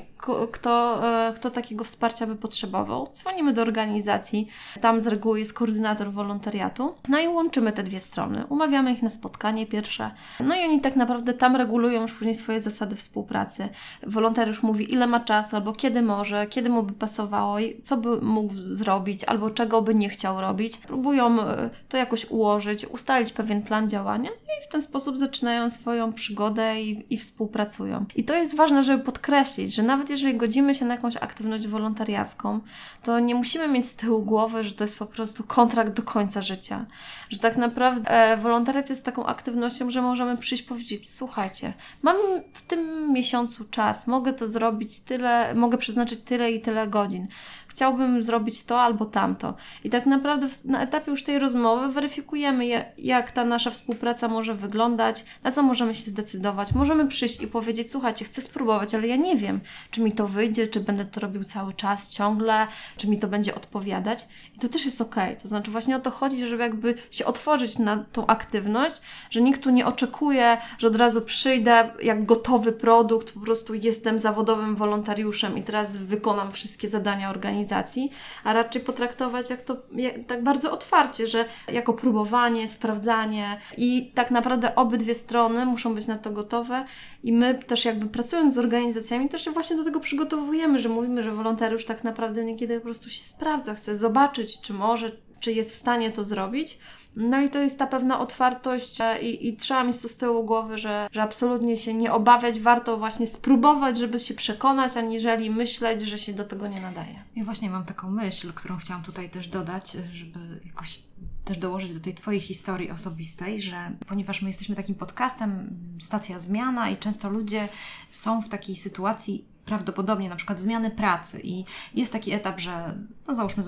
kto, e, kto takiego wsparcia by potrzebował. Dzwonimy do organizacji, tam z reguły jest koordynator wolontariatu, no i łączymy te dwie strony. Umawiamy ich na spotkanie pierwsze, no i oni tak naprawdę tam regulują już później swoje zasady współpracy. Wolontariusz mówi, ile ma czasu, albo kiedy może, kiedy mu by pasowało, co by mógł zrobić, albo czego by nie chciał robić. Próbują e, to jakoś ułożyć, ustalić pewien plan działania i w ten sposób zaczynają swoją przygodę i, i współpracują. I to jest ważne, żeby podkreślić, że nawet jeżeli godzimy się na jakąś aktywność wolontariacką, to nie musimy mieć z tyłu głowy, że to jest po prostu kontrakt do końca życia. Że tak naprawdę e, wolontariat jest taką aktywnością, że możemy przyjść powiedzieć: Słuchajcie, mam w tym miesiącu czas, mogę to zrobić tyle, mogę przeznaczyć tyle i tyle godzin chciałbym zrobić to albo tamto. I tak naprawdę na etapie już tej rozmowy weryfikujemy, jak ta nasza współpraca może wyglądać, na co możemy się zdecydować. Możemy przyjść i powiedzieć: Słuchajcie, chcę spróbować, ale ja nie wiem, czy mi to wyjdzie, czy będę to robił cały czas, ciągle, czy mi to będzie odpowiadać. I to też jest ok. To znaczy, właśnie o to chodzi, żeby jakby się otworzyć na tą aktywność, że nikt tu nie oczekuje, że od razu przyjdę jak gotowy produkt, po prostu jestem zawodowym wolontariuszem i teraz wykonam wszystkie zadania organizacji organizacji, a raczej potraktować jak to jak, tak bardzo otwarcie, że jako próbowanie, sprawdzanie i tak naprawdę obydwie strony muszą być na to gotowe i my też jakby pracując z organizacjami też się właśnie do tego przygotowujemy, że mówimy, że wolontariusz tak naprawdę niekiedy po prostu się sprawdza, chce zobaczyć, czy może, czy jest w stanie to zrobić. No i to jest ta pewna otwartość i, i trzeba mieć to z tyłu głowy, że, że absolutnie się nie obawiać, warto właśnie spróbować, żeby się przekonać, aniżeli myśleć, że się do tego nie nadaje. Ja właśnie mam taką myśl, którą chciałam tutaj też dodać, żeby jakoś też dołożyć do tej Twojej historii osobistej, że ponieważ my jesteśmy takim podcastem, stacja zmiana i często ludzie są w takiej sytuacji prawdopodobnie na przykład zmiany pracy i jest taki etap, że no załóżmy,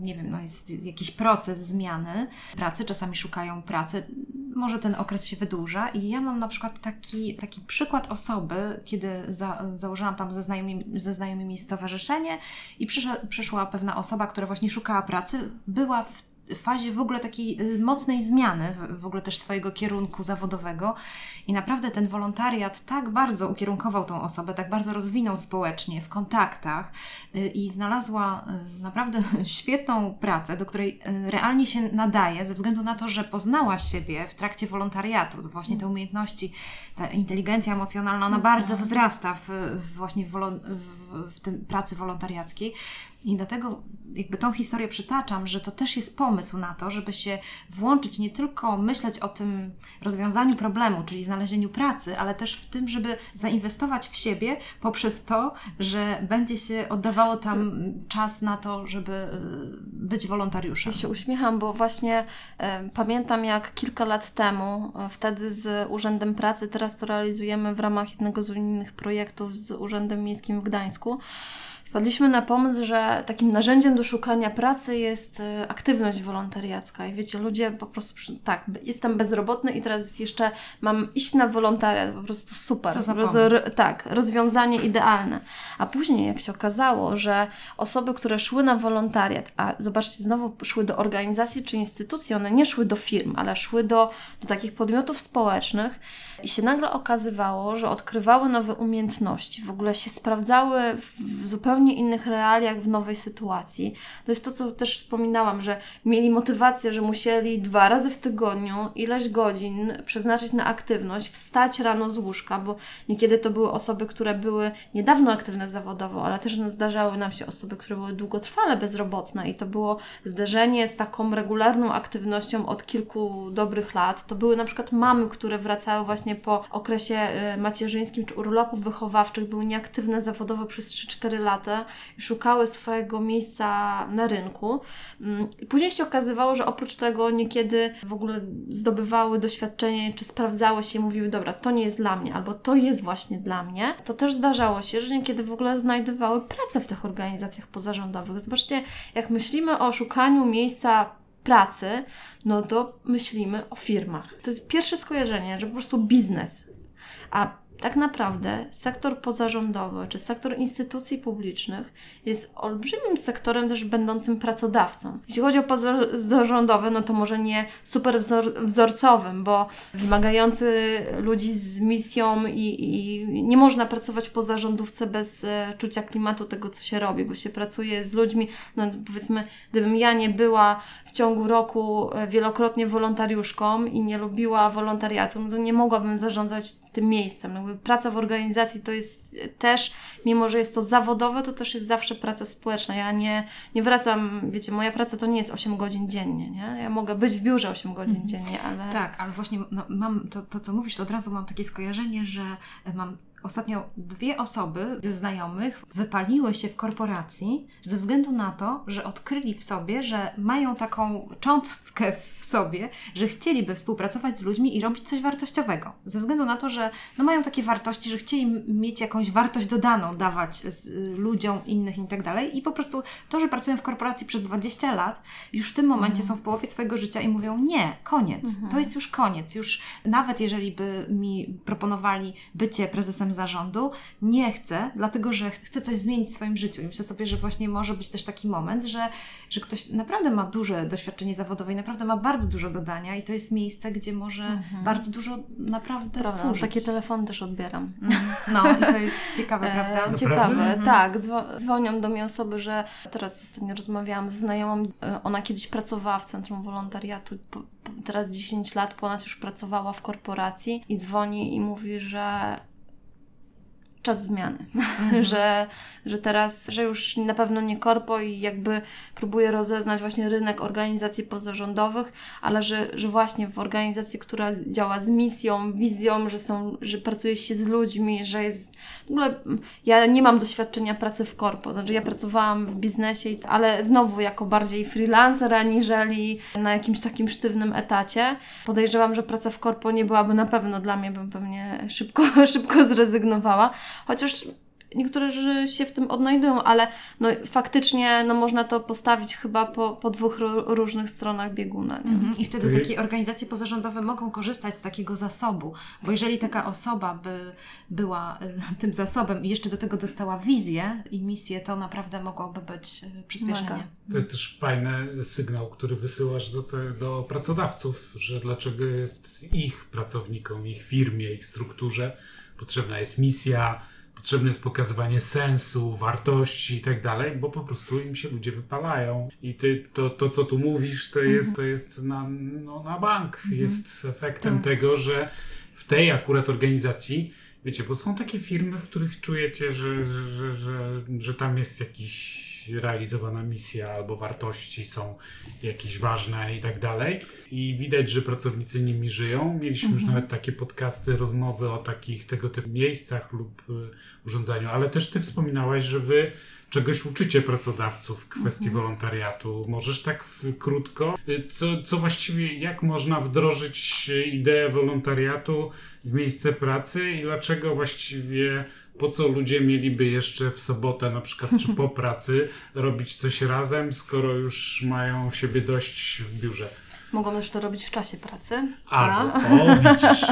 nie wiem, no jest jakiś proces zmiany pracy, czasami szukają pracy, może ten okres się wydłuża i ja mam na przykład taki, taki przykład osoby, kiedy za, założyłam tam ze znajomymi, ze znajomymi stowarzyszenie i przyszła, przyszła pewna osoba, która właśnie szukała pracy, była w fazie w ogóle takiej y, mocnej zmiany, w ogóle też swojego kierunku zawodowego. I naprawdę ten wolontariat tak bardzo ukierunkował tą osobę, tak bardzo rozwinął społecznie, w kontaktach y, i znalazła y, naprawdę *laughs* świetną pracę, do której realnie się nadaje, ze względu na to, że poznała siebie w trakcie wolontariatu. Właśnie te umiejętności, ta inteligencja emocjonalna, ona bardzo mhm. wzrasta w, w właśnie w, w, w tym pracy wolontariackiej. I dlatego jakby tą historię przytaczam, że to też jest pomysł na to, żeby się włączyć, nie tylko myśleć o tym rozwiązaniu problemu, czyli znalezieniu pracy, ale też w tym, żeby zainwestować w siebie poprzez to, że będzie się oddawało tam czas na to, żeby y, być wolontariuszem. Ja się uśmiecham, bo właśnie e, pamiętam jak kilka lat temu, e, wtedy z Urzędem Pracy, teraz to realizujemy w ramach jednego z unijnych projektów z Urzędem Miejskim w Gdańsku wpadliśmy na pomysł, że takim narzędziem do szukania pracy jest e, aktywność wolontariacka. I wiecie, ludzie po prostu, tak, jestem bezrobotny i teraz jeszcze mam iść na wolontariat, po prostu super. Co za prostu, tak, rozwiązanie idealne. A później, jak się okazało, że osoby, które szły na wolontariat, a zobaczcie, znowu szły do organizacji czy instytucji, one nie szły do firm, ale szły do, do takich podmiotów społecznych i się nagle okazywało, że odkrywały nowe umiejętności, w ogóle się sprawdzały w, w zupełnie zupełnie innych realiach, w nowej sytuacji. To jest to, co też wspominałam, że mieli motywację, że musieli dwa razy w tygodniu ileś godzin przeznaczyć na aktywność, wstać rano z łóżka, bo niekiedy to były osoby, które były niedawno aktywne zawodowo, ale też zdarzały nam się osoby, które były długotrwale bezrobotne i to było zderzenie z taką regularną aktywnością od kilku dobrych lat. To były na przykład mamy, które wracały właśnie po okresie e, macierzyńskim czy urlopów wychowawczych, były nieaktywne zawodowo przez 3-4 lata i szukały swojego miejsca na rynku. Mm, później się okazywało, że oprócz tego niekiedy w ogóle zdobywały doświadczenie, czy sprawdzały się i mówiły, dobra, to nie jest dla mnie, albo to jest właśnie dla mnie. To też zdarzało się, że niekiedy w ogóle znajdowały pracę w tych organizacjach pozarządowych. Zobaczcie, jak myślimy o szukaniu miejsca pracy, no to myślimy o firmach. To jest pierwsze skojarzenie, że po prostu biznes. A tak naprawdę sektor pozarządowy czy sektor instytucji publicznych jest olbrzymim sektorem też będącym pracodawcą. Jeśli chodzi o pozarządowy, no to może nie super wzor wzorcowym, bo wymagający ludzi z misją i, i nie można pracować po zarządówce bez e, czucia klimatu tego, co się robi, bo się pracuje z ludźmi, no powiedzmy, gdybym ja nie była w ciągu roku e, wielokrotnie wolontariuszką i nie lubiła wolontariatu, no to nie mogłabym zarządzać tym miejscem. No jakby praca w organizacji to jest też, mimo że jest to zawodowe, to też jest zawsze praca społeczna. Ja nie, nie wracam, wiecie, moja praca to nie jest 8 godzin dziennie, nie? Ja mogę być w biurze 8 godzin mhm. dziennie, ale... Tak, ale właśnie no, mam to, to, co mówisz, to od razu mam takie skojarzenie, że mam ostatnio dwie osoby ze znajomych wypaliły się w korporacji ze względu na to, że odkryli w sobie, że mają taką cząstkę w sobie, że chcieliby współpracować z ludźmi i robić coś wartościowego. Ze względu na to, że no mają takie wartości, że chcieli mieć jakąś wartość dodaną, dawać ludziom innych i tak dalej. I po prostu to, że pracują w korporacji przez 20 lat, już w tym momencie mhm. są w połowie swojego życia i mówią: Nie, koniec, mhm. to jest już koniec. Już nawet jeżeli by mi proponowali bycie prezesem zarządu, nie chcę, dlatego że chcę coś zmienić w swoim życiu. I myślę sobie, że właśnie może być też taki moment, że, że ktoś naprawdę ma duże doświadczenie zawodowe i naprawdę ma bardzo dużo dodania i to jest miejsce, gdzie może mhm. bardzo dużo naprawdę Prawda, służyć. Takie telefony też odbieram. Mhm. No i to jest *laughs* ciekawe, prawda? E, ciekawe, mhm. tak. Dzwonią do mnie osoby, że teraz ostatnio rozmawiałam z znajomą, e, ona kiedyś pracowała w Centrum Wolontariatu, teraz 10 lat ponad już pracowała w korporacji i dzwoni i mówi, że czas zmiany, *laughs* mm. że, że teraz, że już na pewno nie korpo i jakby próbuje rozeznać właśnie rynek organizacji pozarządowych, ale że, że właśnie w organizacji, która działa z misją, wizją, że są, że pracuje się z ludźmi, że jest w ogóle ja nie mam doświadczenia pracy w korpo, znaczy ja pracowałam w biznesie, ale znowu jako bardziej freelancer aniżeli na jakimś takim sztywnym etacie. Podejrzewam, że praca w korpo nie byłaby na pewno dla mnie, bym pewnie szybko, *laughs* szybko zrezygnowała, Chociaż niektóre się w tym odnajdują, ale no, faktycznie no, można to postawić chyba po, po dwóch różnych stronach bieguna. Mhm. I wtedy takie organizacje pozarządowe mogą korzystać z takiego zasobu, bo jeżeli taka osoba by była y, *laughs* tym zasobem i jeszcze do tego dostała wizję i misję, to naprawdę mogłoby być y, przyspieszenie. To jest też fajny sygnał, który wysyłasz do, te, do pracodawców, że dlaczego jest ich pracownikom, ich firmie, ich strukturze potrzebna jest misja, potrzebne jest pokazywanie sensu, wartości i tak dalej, bo po prostu im się ludzie wypalają. I ty, to, to co tu mówisz, to jest, mhm. to jest na, no, na bank. Mhm. Jest efektem tak. tego, że w tej akurat organizacji, wiecie, bo są takie firmy, w których czujecie, że, że, że, że, że tam jest jakiś realizowana misja albo wartości są jakieś ważne i tak dalej. I widać, że pracownicy nimi żyją. Mieliśmy mhm. już nawet takie podcasty, rozmowy o takich tego typu miejscach lub y, urządzeniu, ale też ty wspominałaś, że wy czegoś uczycie pracodawców w kwestii mhm. wolontariatu. Możesz tak krótko, y, co, co właściwie, jak można wdrożyć ideę wolontariatu w miejsce pracy i dlaczego właściwie po co ludzie mieliby jeszcze w sobotę na przykład, czy po pracy robić coś razem, skoro już mają siebie dość w biurze? Mogą też to robić w czasie pracy. Albo, o widzisz,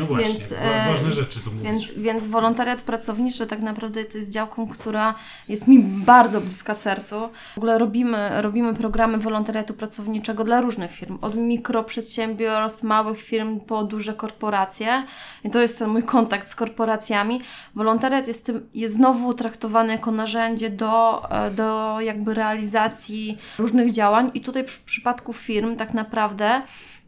no *laughs* właśnie, więc, ważne e, rzeczy tu mówisz. Więc, więc wolontariat pracowniczy tak naprawdę to jest działką, która jest mi bardzo bliska sercu. W ogóle robimy, robimy programy wolontariatu pracowniczego dla różnych firm, od mikroprzedsiębiorstw, małych firm po duże korporacje. I to jest ten mój kontakt z korporacjami. Wolontariat jest, tym, jest znowu traktowany jako narzędzie do, e, do jakby realizacji różnych działań i tutaj w przypadku firm tak naprawdę naprawdę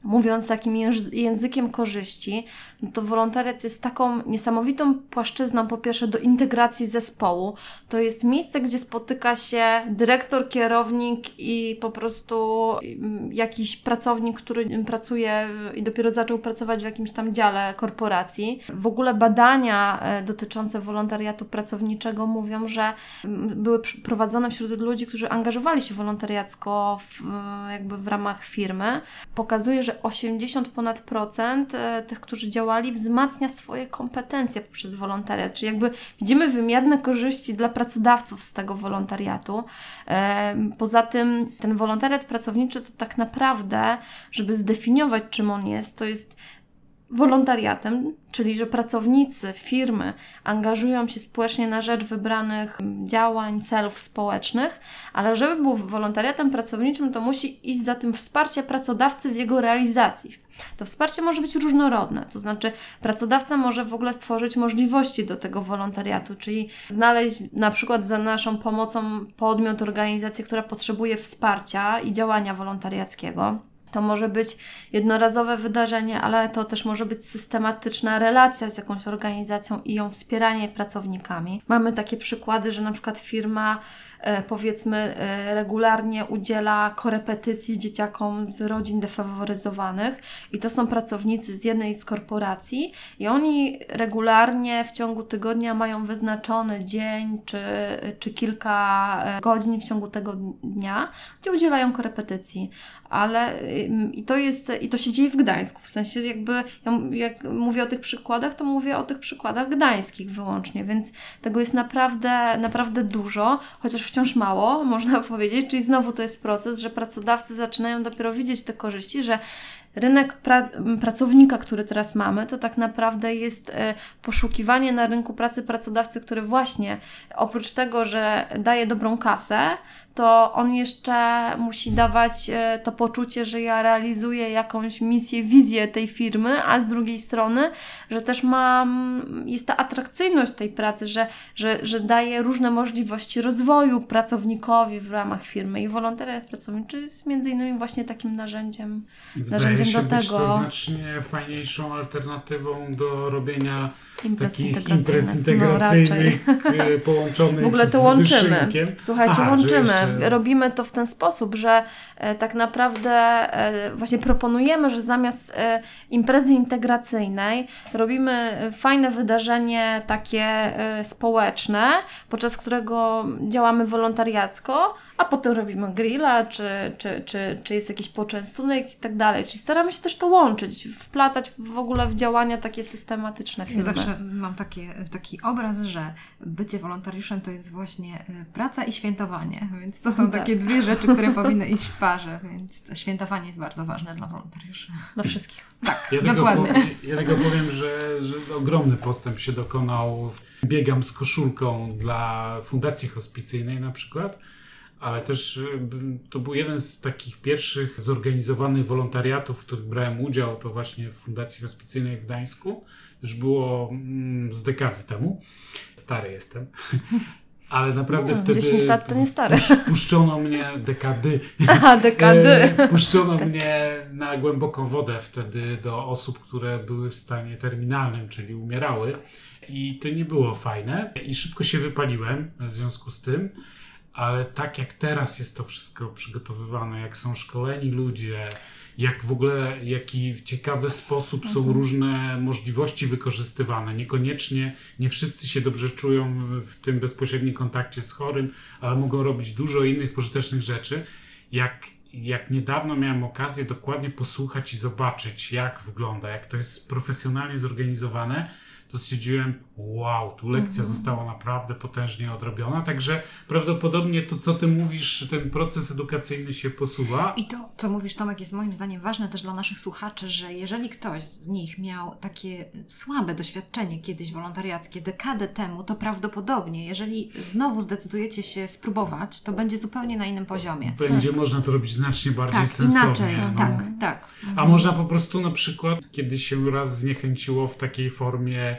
mówiąc takim językiem korzyści, no to wolontariat jest taką niesamowitą płaszczyzną, po pierwsze, do integracji zespołu. To jest miejsce, gdzie spotyka się dyrektor, kierownik i po prostu mm, jakiś pracownik, który pracuje i dopiero zaczął pracować w jakimś tam dziale korporacji. W ogóle badania e, dotyczące wolontariatu pracowniczego mówią, że mm, były prowadzone wśród ludzi, którzy angażowali się wolontariacko w, jakby w ramach firmy. Pokazuje, że że 80 ponad procent e, tych, którzy działali, wzmacnia swoje kompetencje poprzez wolontariat. Czyli jakby widzimy wymierne korzyści dla pracodawców z tego wolontariatu. E, poza tym ten wolontariat pracowniczy to tak naprawdę, żeby zdefiniować czym on jest, to jest wolontariatem, czyli że pracownicy firmy angażują się społecznie na rzecz wybranych działań, celów społecznych, ale żeby był wolontariatem pracowniczym, to musi iść za tym wsparcie pracodawcy w jego realizacji. To wsparcie może być różnorodne, to znaczy pracodawca może w ogóle stworzyć możliwości do tego wolontariatu, czyli znaleźć na przykład za naszą pomocą podmiot, organizację, która potrzebuje wsparcia i działania wolontariackiego to może być jednorazowe wydarzenie, ale to też może być systematyczna relacja z jakąś organizacją i ją wspieranie pracownikami. Mamy takie przykłady, że na przykład firma powiedzmy e, regularnie udziela korepetycji dzieciakom z rodzin defaworyzowanych. I to są pracownicy z jednej z korporacji. I oni regularnie w ciągu tygodnia mają wyznaczony dzień czy, czy kilka e, godzin w ciągu tego dnia, gdzie udzielają korepetycji. Ale i to jest, i to się dzieje w Gdańsku, w sensie jakby, ja, jak mówię o tych przykładach, to mówię o tych przykładach gdańskich wyłącznie, więc tego jest naprawdę, naprawdę dużo, chociaż wciąż mało, można *laughs* powiedzieć, czyli znowu to jest proces, że pracodawcy zaczynają dopiero widzieć te korzyści, że rynek pra pracownika, który teraz mamy, to tak naprawdę jest e, poszukiwanie na rynku pracy pracodawcy, który właśnie oprócz tego, że daje dobrą kasę, to on jeszcze musi dawać e, to poczucie, że ja realizuję jakąś misję, wizję tej firmy, a z drugiej strony, że też mam, jest ta atrakcyjność tej pracy, że, że, że daje różne możliwości rozwoju pracownikowi w ramach firmy. I wolontariat pracowniczy jest między innymi właśnie takim narzędziem, Wydaje narzędziem się do być tego. to znacznie fajniejszą alternatywą do robienia imprez takich imprez integracyjnych no, połączonych W ogóle to łączymy. Słuchajcie, Aha, łączymy robimy to w ten sposób, że e, tak naprawdę e, właśnie proponujemy, że zamiast e, imprezy integracyjnej robimy fajne wydarzenie takie społeczne, podczas którego działamy wolontariacko, a potem robimy grilla, czy, czy, czy, czy jest jakiś poczęstunek i tak dalej. Czyli staramy się też to łączyć, wplatać w ogóle w działania takie systematyczne firmy. Ja zawsze mam takie, taki obraz, że bycie wolontariuszem to jest właśnie praca i świętowanie, więc to są tak. takie dwie rzeczy, które powinny iść w parze, więc to świętowanie jest bardzo ważne dla wolontariuszy. Dla wszystkich. Tak, ja dokładnie. Tylko powiem, ja tylko powiem, że, że ogromny postęp się dokonał. Biegam z koszulką dla Fundacji Hospicyjnej na przykład ale też y, to był jeden z takich pierwszych zorganizowanych wolontariatów, w których brałem udział, to właśnie w Fundacji Hospicyjnej w Gdańsku. Już było mm, z dekady temu. Stary jestem. *laughs* Ale naprawdę no, wtedy. 10 lat to nie stare. Puszczono mnie dekady. *laughs* Aha, dekady. *laughs* E, puszczono mnie na głęboką wodę wtedy do osób, które były w stanie terminalnym, czyli umierały. I to nie było fajne. I szybko się wypaliłem w związku z tym. Ale tak jak teraz jest to wszystko przygotowywane, jak są szkoleni ludzie, jak w ogóle, jaki w ciekawy sposób są mhm. różne możliwości wykorzystywane. Niekoniecznie, nie wszyscy się dobrze czują w tym bezpośrednim kontakcie z chorym, ale mogą robić dużo innych pożytecznych rzeczy. Jak, jak niedawno miałem okazję dokładnie posłuchać i zobaczyć, jak wygląda, jak to jest profesjonalnie zorganizowane, to stwierdziłem, wow, tu lekcja mhm. została naprawdę potężnie odrobiona, także prawdopodobnie to, co ty mówisz, ten proces edukacyjny się posuwa. I to, co mówisz, Tomek, jest moim zdaniem ważne też dla naszych słuchaczy, że jeżeli ktoś z nich miał takie słabe doświadczenie kiedyś wolontariackie dekadę temu, to prawdopodobnie, jeżeli znowu zdecydujecie się spróbować, to będzie zupełnie na innym poziomie. Będzie tak. można to robić znacznie bardziej tak, sensownie. Inaczej, no. tak, tak. A można po prostu na przykład, kiedy się raz zniechęciło w takiej formie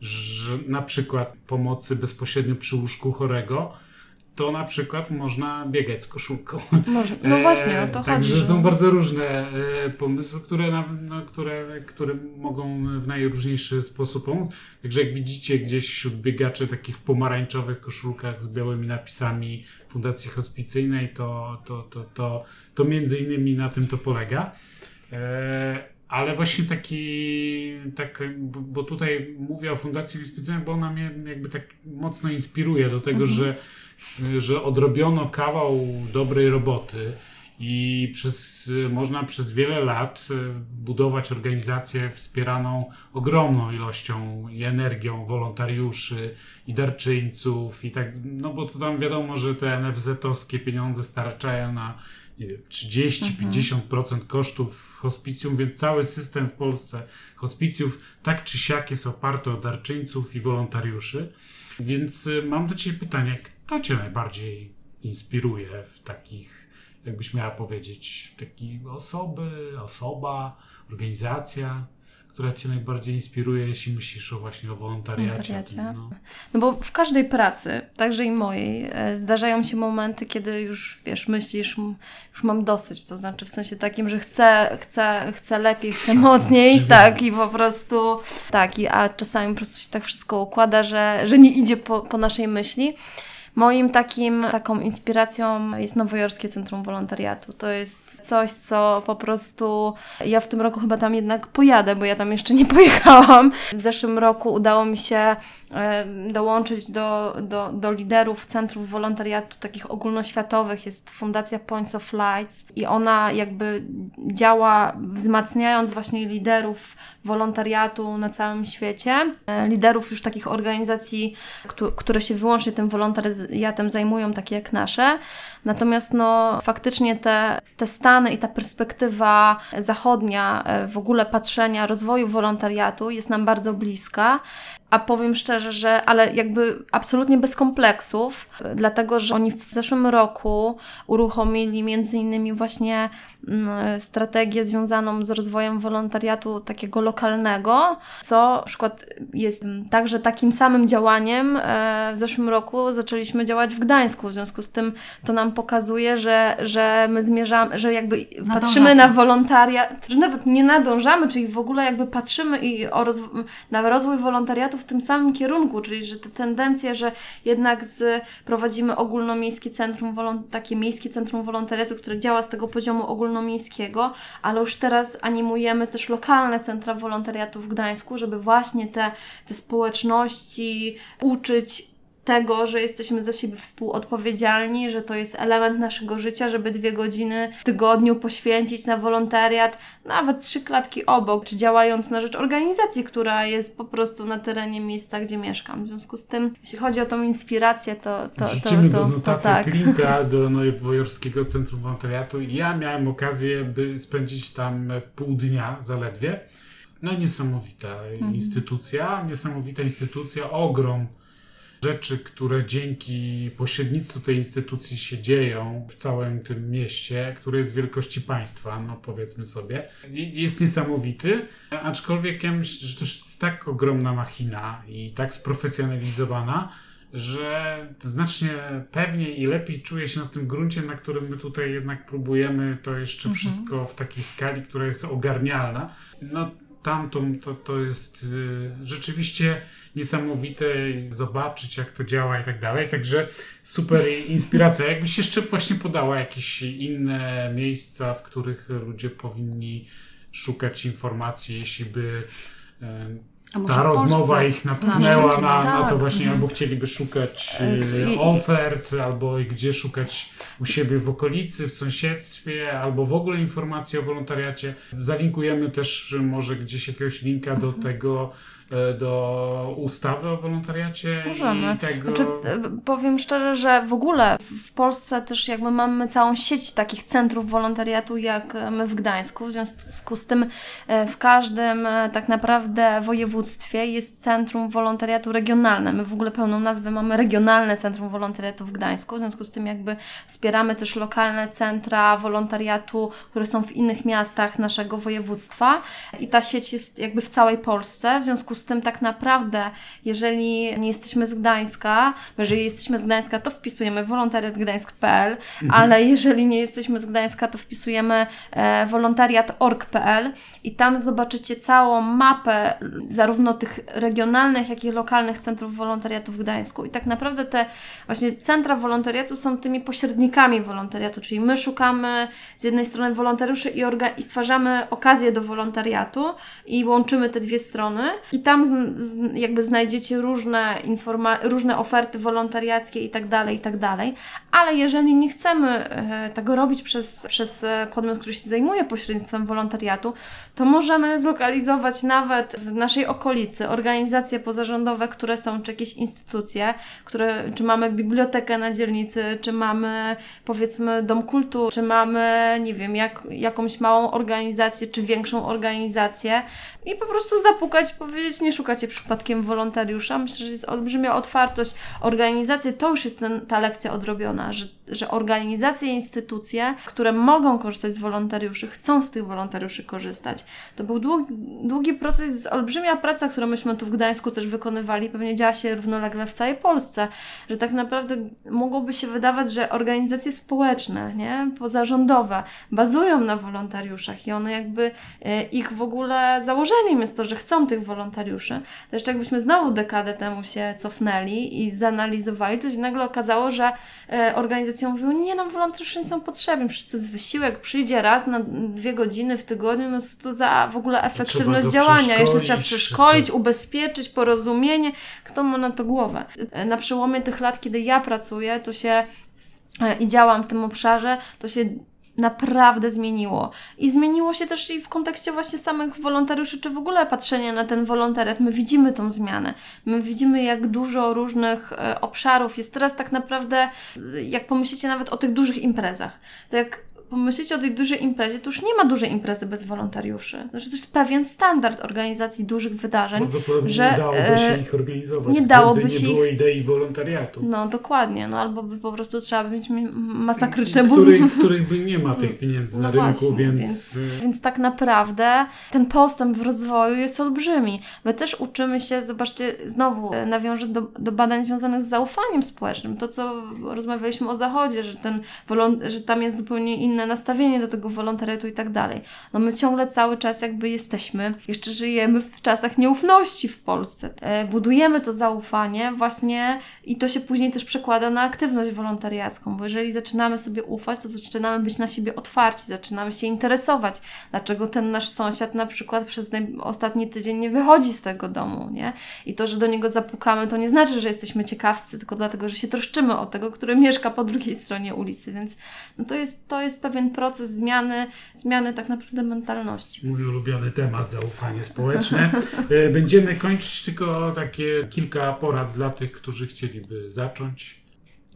że na przykład pomocy bezpośrednio przy łóżku chorego, to na przykład można biegać z koszulką. Może, no właśnie, o to e, chodzi. Także że- są bardzo różne e, pomysły, które, na, no, które, które mogą w najróżniejszy sposób pomóc. Także jak widzicie gdzieś wśród biegaczy takich w pomarańczowych koszulkach z białymi napisami Fundacji Hospicyjnej, to, to, to, to, to między innymi na tym to polega. Ale właśnie taki, tak, bo tutaj mówię o Fundacji Hospicyjnej, bo ona mnie jakby tak mocno inspiruje do tego, że, że odrobiono kawał dobrej roboty i przez, można przez wiele lat e, budować organizację wspieraną ogromną ilością i energią wolontariuszy i darczyńców i tak, no bo to tam wiadomo, że te NFZ-owskie pieniądze starczają na nie wiem, 30-50% kosztów hospicjum, więc cały system w Polsce hospicjów tak czy siak jest oparty o darczyńców i wolontariuszy. Więc y, mam do Ciebie pytanie, kto Cię najbardziej inspiruje w takich, jakbyś miała powiedzieć, takie osoby, osoba, organizacja, która Cię najbardziej inspiruje, jeśli myślisz o właśnie o wolontariacie? Wolontariacie? No. No bo w każdej pracy, także i mojej, e, zdarzają się momenty, kiedy już, wiesz, myślisz, już mam dosyć, to znaczy w sensie takim, że chcę, chcę, chcę lepiej, chcę Czasem mocniej, tak, i po prostu, tak, i, a czasami po prostu się tak wszystko układa, że, że nie idzie po, po naszej myśli. Moim takim, taką inspiracją jest Nowojorskie Centrum Wolontariatu. To jest coś, co po prostu ja w tym roku chyba tam jednak pojadę, bo ja tam jeszcze nie *laughs* pojechałam. W zeszłym roku udało mi się e, dołączyć do, do, do liderów centrów wolontariatu takich ogólnoświatowych. Jest Fundacja Points of Lights i ona jakby działa wzmacniając właśnie liderów wolontariatu na całym świecie. E, Liderów już takich organizacji, któ- które się wyłącznie tym wolontariatem zajmują, takie jak nasze. Natomiast no, faktycznie te, te Stany i ta perspektywa zachodnia, e, w ogóle patrzenia rozwoju wolontariatu jest nam bardzo bliska. A powiem szczerze, że ale jakby absolutnie bez kompleksów, dlatego że oni w zeszłym roku uruchomili między innymi właśnie mm, strategię związaną z rozwojem wolontariatu takiego lokalnego, co na przykład jest mm, także takim samym działaniem e, w zeszłym roku zaczęliśmy działać w Gdańsku, w związku z tym to nam pokazuje, że, że my zmierzamy, że jakby patrzymy na wolontariat, że nawet nie nadążamy, czyli w ogóle jakby patrzymy i o rozw- na rozwój wolontariatu w tym samym kierunku, czyli że te tendencje, że jednak z, prowadzimy ogólnomiejskie centrum, takie miejskie centrum wolontariatu, które działa z tego poziomu ogólnomiejskiego, ale już teraz animujemy też lokalne centra wolontariatu w Gdańsku, żeby właśnie te, te społeczności uczyć tego, że jesteśmy za siebie współodpowiedzialni, że to jest element naszego życia, żeby dwie godziny w tygodniu poświęcić na wolontariat, nawet trzy klatki obok, czy działając na rzecz organizacji, która jest po prostu na terenie miejsca, gdzie mieszkam. W związku z tym, jeśli chodzi o tą inspirację, to, to, to, to, do to, notatek tak. linka do Nowojorskiego Centrum Wolontariatu. Ja miałem okazję, by spędzić tam pół dnia zaledwie. No niesamowita Mhm. instytucja, niesamowita instytucja, ogrom rzeczy, które dzięki pośrednictwu tej instytucji się dzieją w całym tym mieście, które jest wielkości państwa, no powiedzmy sobie, jest niesamowity, aczkolwiek ja myślę, że to jest tak ogromna machina i tak sprofesjonalizowana, że znacznie pewniej i lepiej czuję się na tym gruncie, na którym my tutaj jednak próbujemy to jeszcze wszystko w takiej skali, która jest ogarnialna. No tam to, to, jest y, rzeczywiście niesamowite zobaczyć, jak to działa i tak dalej. Także super inspiracja. Jakbyś jeszcze właśnie podała jakieś inne miejsca, w których ludzie powinni szukać informacji, jeśli by ta rozmowa ich takie na, na to Tak, właśnie, mhm. albo chcieliby szukać E, e, ofert, albo gdzie szukać u siebie w okolicy, w sąsiedztwie, albo w ogóle informacji o wolontariacie. Zalinkujemy też może gdzieś jakiegoś linka do Mhm. tego, do ustawy o wolontariacie Możemy. i tego... Znaczy, e, powiem szczerze, że w ogóle w Polsce też jakby mamy całą sieć takich centrów wolontariatu jak my w Gdańsku. W związku z tym e, w każdym e, tak naprawdę województwie jest centrum wolontariatu regionalne. My w ogóle pełną nazwę mamy Regionalne Centrum Wolontariatu w Gdańsku. W związku z tym jakby wspieramy też lokalne centra wolontariatu, które są w innych miastach naszego województwa i ta sieć jest jakby w całej Polsce. W związku z tym tak naprawdę, jeżeli nie jesteśmy z Gdańska, bo jeżeli jesteśmy z Gdańska, to wpisujemy wolontariatgdańsk.pl, Mhm. ale jeżeli nie jesteśmy z Gdańska, to wpisujemy e, wolontariat.org.pl i tam zobaczycie całą mapę zarówno tych regionalnych, jak i lokalnych centrów wolontariatu w Gdańsku. I tak naprawdę te właśnie centra wolontariatu są tymi pośrednikami wolontariatu, czyli my szukamy z jednej strony wolontariuszy i, orga- i stwarzamy okazję do wolontariatu i łączymy te dwie strony i tam jakby znajdziecie różne informa- różne oferty wolontariackie i tak dalej, i tak dalej. Ale jeżeli nie chcemy e, tego robić przez, przez e, podmiot, który się zajmuje pośrednictwem wolontariatu, to możemy zlokalizować nawet w naszej okolicy organizacje pozarządowe, które są, czy jakieś instytucje, które, czy mamy bibliotekę na dzielnicy, czy mamy powiedzmy dom kultury, czy mamy, nie wiem, jak, jakąś małą organizację, czy większą organizację i po prostu zapukać, powiedzieć, nie szukacie przypadkiem wolontariusza. Myślę, że jest olbrzymia otwartość. Organizacje, to już jest ten, ta lekcja odrobiona, że, że organizacje, instytucje, które mogą korzystać z wolontariuszy, chcą z tych wolontariuszy korzystać. To był długi, długi proces, olbrzymia praca, którą myśmy tu w Gdańsku też wykonywali, pewnie działa się równolegle w całej Polsce, że tak naprawdę mogłoby się wydawać, że organizacje społeczne, nie, pozarządowe bazują na wolontariuszach i one jakby e, ich w ogóle założeniem jest to, że chcą tych wolontariuszy. To jeszcze jakbyśmy znowu dekadę temu się cofnęli i zanalizowali, to się nagle okazało, że e, organizacje mówiły, nie, nam wolontariusze nie są potrzebni, przecież to jest wysiłek, przyjdzie raz na dwie godziny w tygodniu, no co to za w ogóle efektywność działania, jeszcze trzeba przeszkolić, przeszkolić, wszystko. ubezpieczyć, porozumienie, kto ma na to głowę. E, Na przełomie tych lat, kiedy ja pracuję, to się e, i działam w tym obszarze, to się naprawdę zmieniło. I zmieniło się też i w kontekście właśnie samych wolontariuszy, czy w ogóle patrzenia na ten wolontariat. My widzimy tą zmianę. My widzimy, jak dużo różnych e, obszarów jest teraz tak naprawdę, jak pomyślicie nawet o tych dużych imprezach, to jak pomyślicie o tej dużej imprezie, to już nie ma dużej imprezy bez wolontariuszy. Znaczy, to jest pewien standard organizacji dużych wydarzeń. Że, nie dałoby się e, ich organizować. nie dałoby gdyby się nie było ich- idei wolontariatu. No, dokładnie. No, albo by po prostu trzeba mieć mi- masakryczne których, w których by nie ma tych pieniędzy na No rynku, właśnie, więc, więc- y, Więc tak naprawdę ten postęp w rozwoju jest olbrzymi. My też uczymy się, zobaczcie, znowu e, nawiążę do, do badań związanych z zaufaniem społecznym. To, co rozmawialiśmy o Zachodzie, że, ten że tam jest zupełnie inne nastawienie do tego wolontariatu i tak dalej. No my ciągle cały czas jakby jesteśmy, jeszcze żyjemy w czasach nieufności w Polsce. E, Budujemy to zaufanie właśnie i to się później też przekłada na aktywność wolontariacką, bo jeżeli zaczynamy sobie ufać, to zaczynamy być na siebie otwarci, zaczynamy się interesować, dlaczego ten nasz sąsiad na przykład przez ostatni tydzień nie wychodzi z tego domu, nie? I to, że do niego zapukamy, to nie znaczy, że jesteśmy ciekawscy, tylko dlatego, że się troszczymy o tego, który mieszka po drugiej stronie ulicy, więc no to, jest, to jest pewien proces zmiany, zmiany tak naprawdę mentalności. mój ulubiony temat, zaufanie społeczne. Y, *laughs* Będziemy kończyć tylko takie kilka porad dla tych, którzy chcieliby zacząć.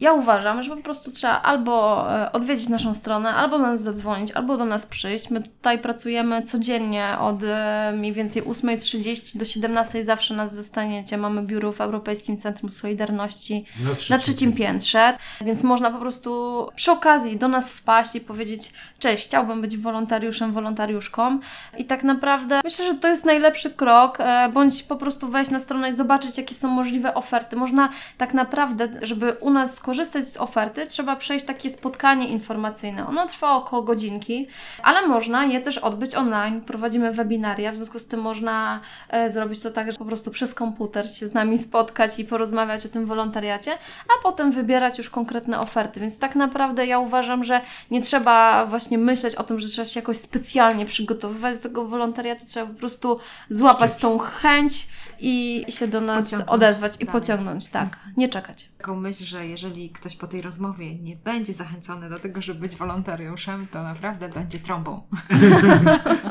Ja uważam, że po prostu trzeba albo e, odwiedzić naszą stronę, albo do nas zadzwonić, albo do nas przyjść. My tutaj pracujemy codziennie od e, mniej więcej 8.30 do 17.00 zawsze nas zastaniecie. Mamy biuro w Europejskim Centrum Solidarności Na trzecim, na trzecim piętrze, więc można po prostu przy okazji do nas wpaść i powiedzieć cześć, chciałbym być wolontariuszem, wolontariuszką i tak naprawdę myślę, że to jest najlepszy krok, e, bądź po prostu wejść na stronę i zobaczyć, jakie są możliwe oferty. Można tak naprawdę, żeby u nas skorzystać z oferty, trzeba przejść takie spotkanie informacyjne. Ono trwa około godzinki, ale można je też odbyć online. Prowadzimy webinaria, w związku z tym można e, zrobić to tak, że po prostu przez komputer się z nami spotkać i porozmawiać o tym wolontariacie, a potem wybierać już konkretne oferty. Więc tak naprawdę ja uważam, że nie trzeba właśnie myśleć o tym, że trzeba się jakoś specjalnie przygotowywać do tego wolontariatu, trzeba po prostu złapać tą chęć i się do nas Pociągnąć odezwać i dalej. pociągnąć, tak, nie czekać. Taką myśl, że jeżeli ktoś po tej rozmowie nie będzie zachęcony do tego, żeby być wolontariuszem, to naprawdę będzie trąbą.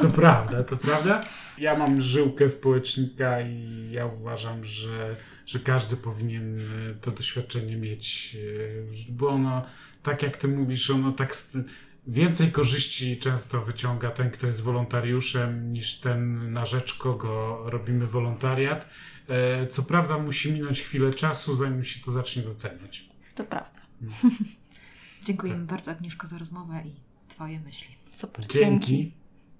To prawda, to prawda. Ja mam żyłkę społecznika i ja uważam, że, że każdy powinien e, to doświadczenie mieć, e, bo ono, tak jak ty mówisz, ono tak więcej korzyści często wyciąga ten, kto jest wolontariuszem, niż ten, na rzecz kogo robimy wolontariat. E, Co prawda musi minąć chwilę czasu, zanim się to zacznie doceniać. To prawda. *laughs* Dziękujemy bardzo Agnieszko za rozmowę i Twoje myśli. Super, dzięki. Dzięki.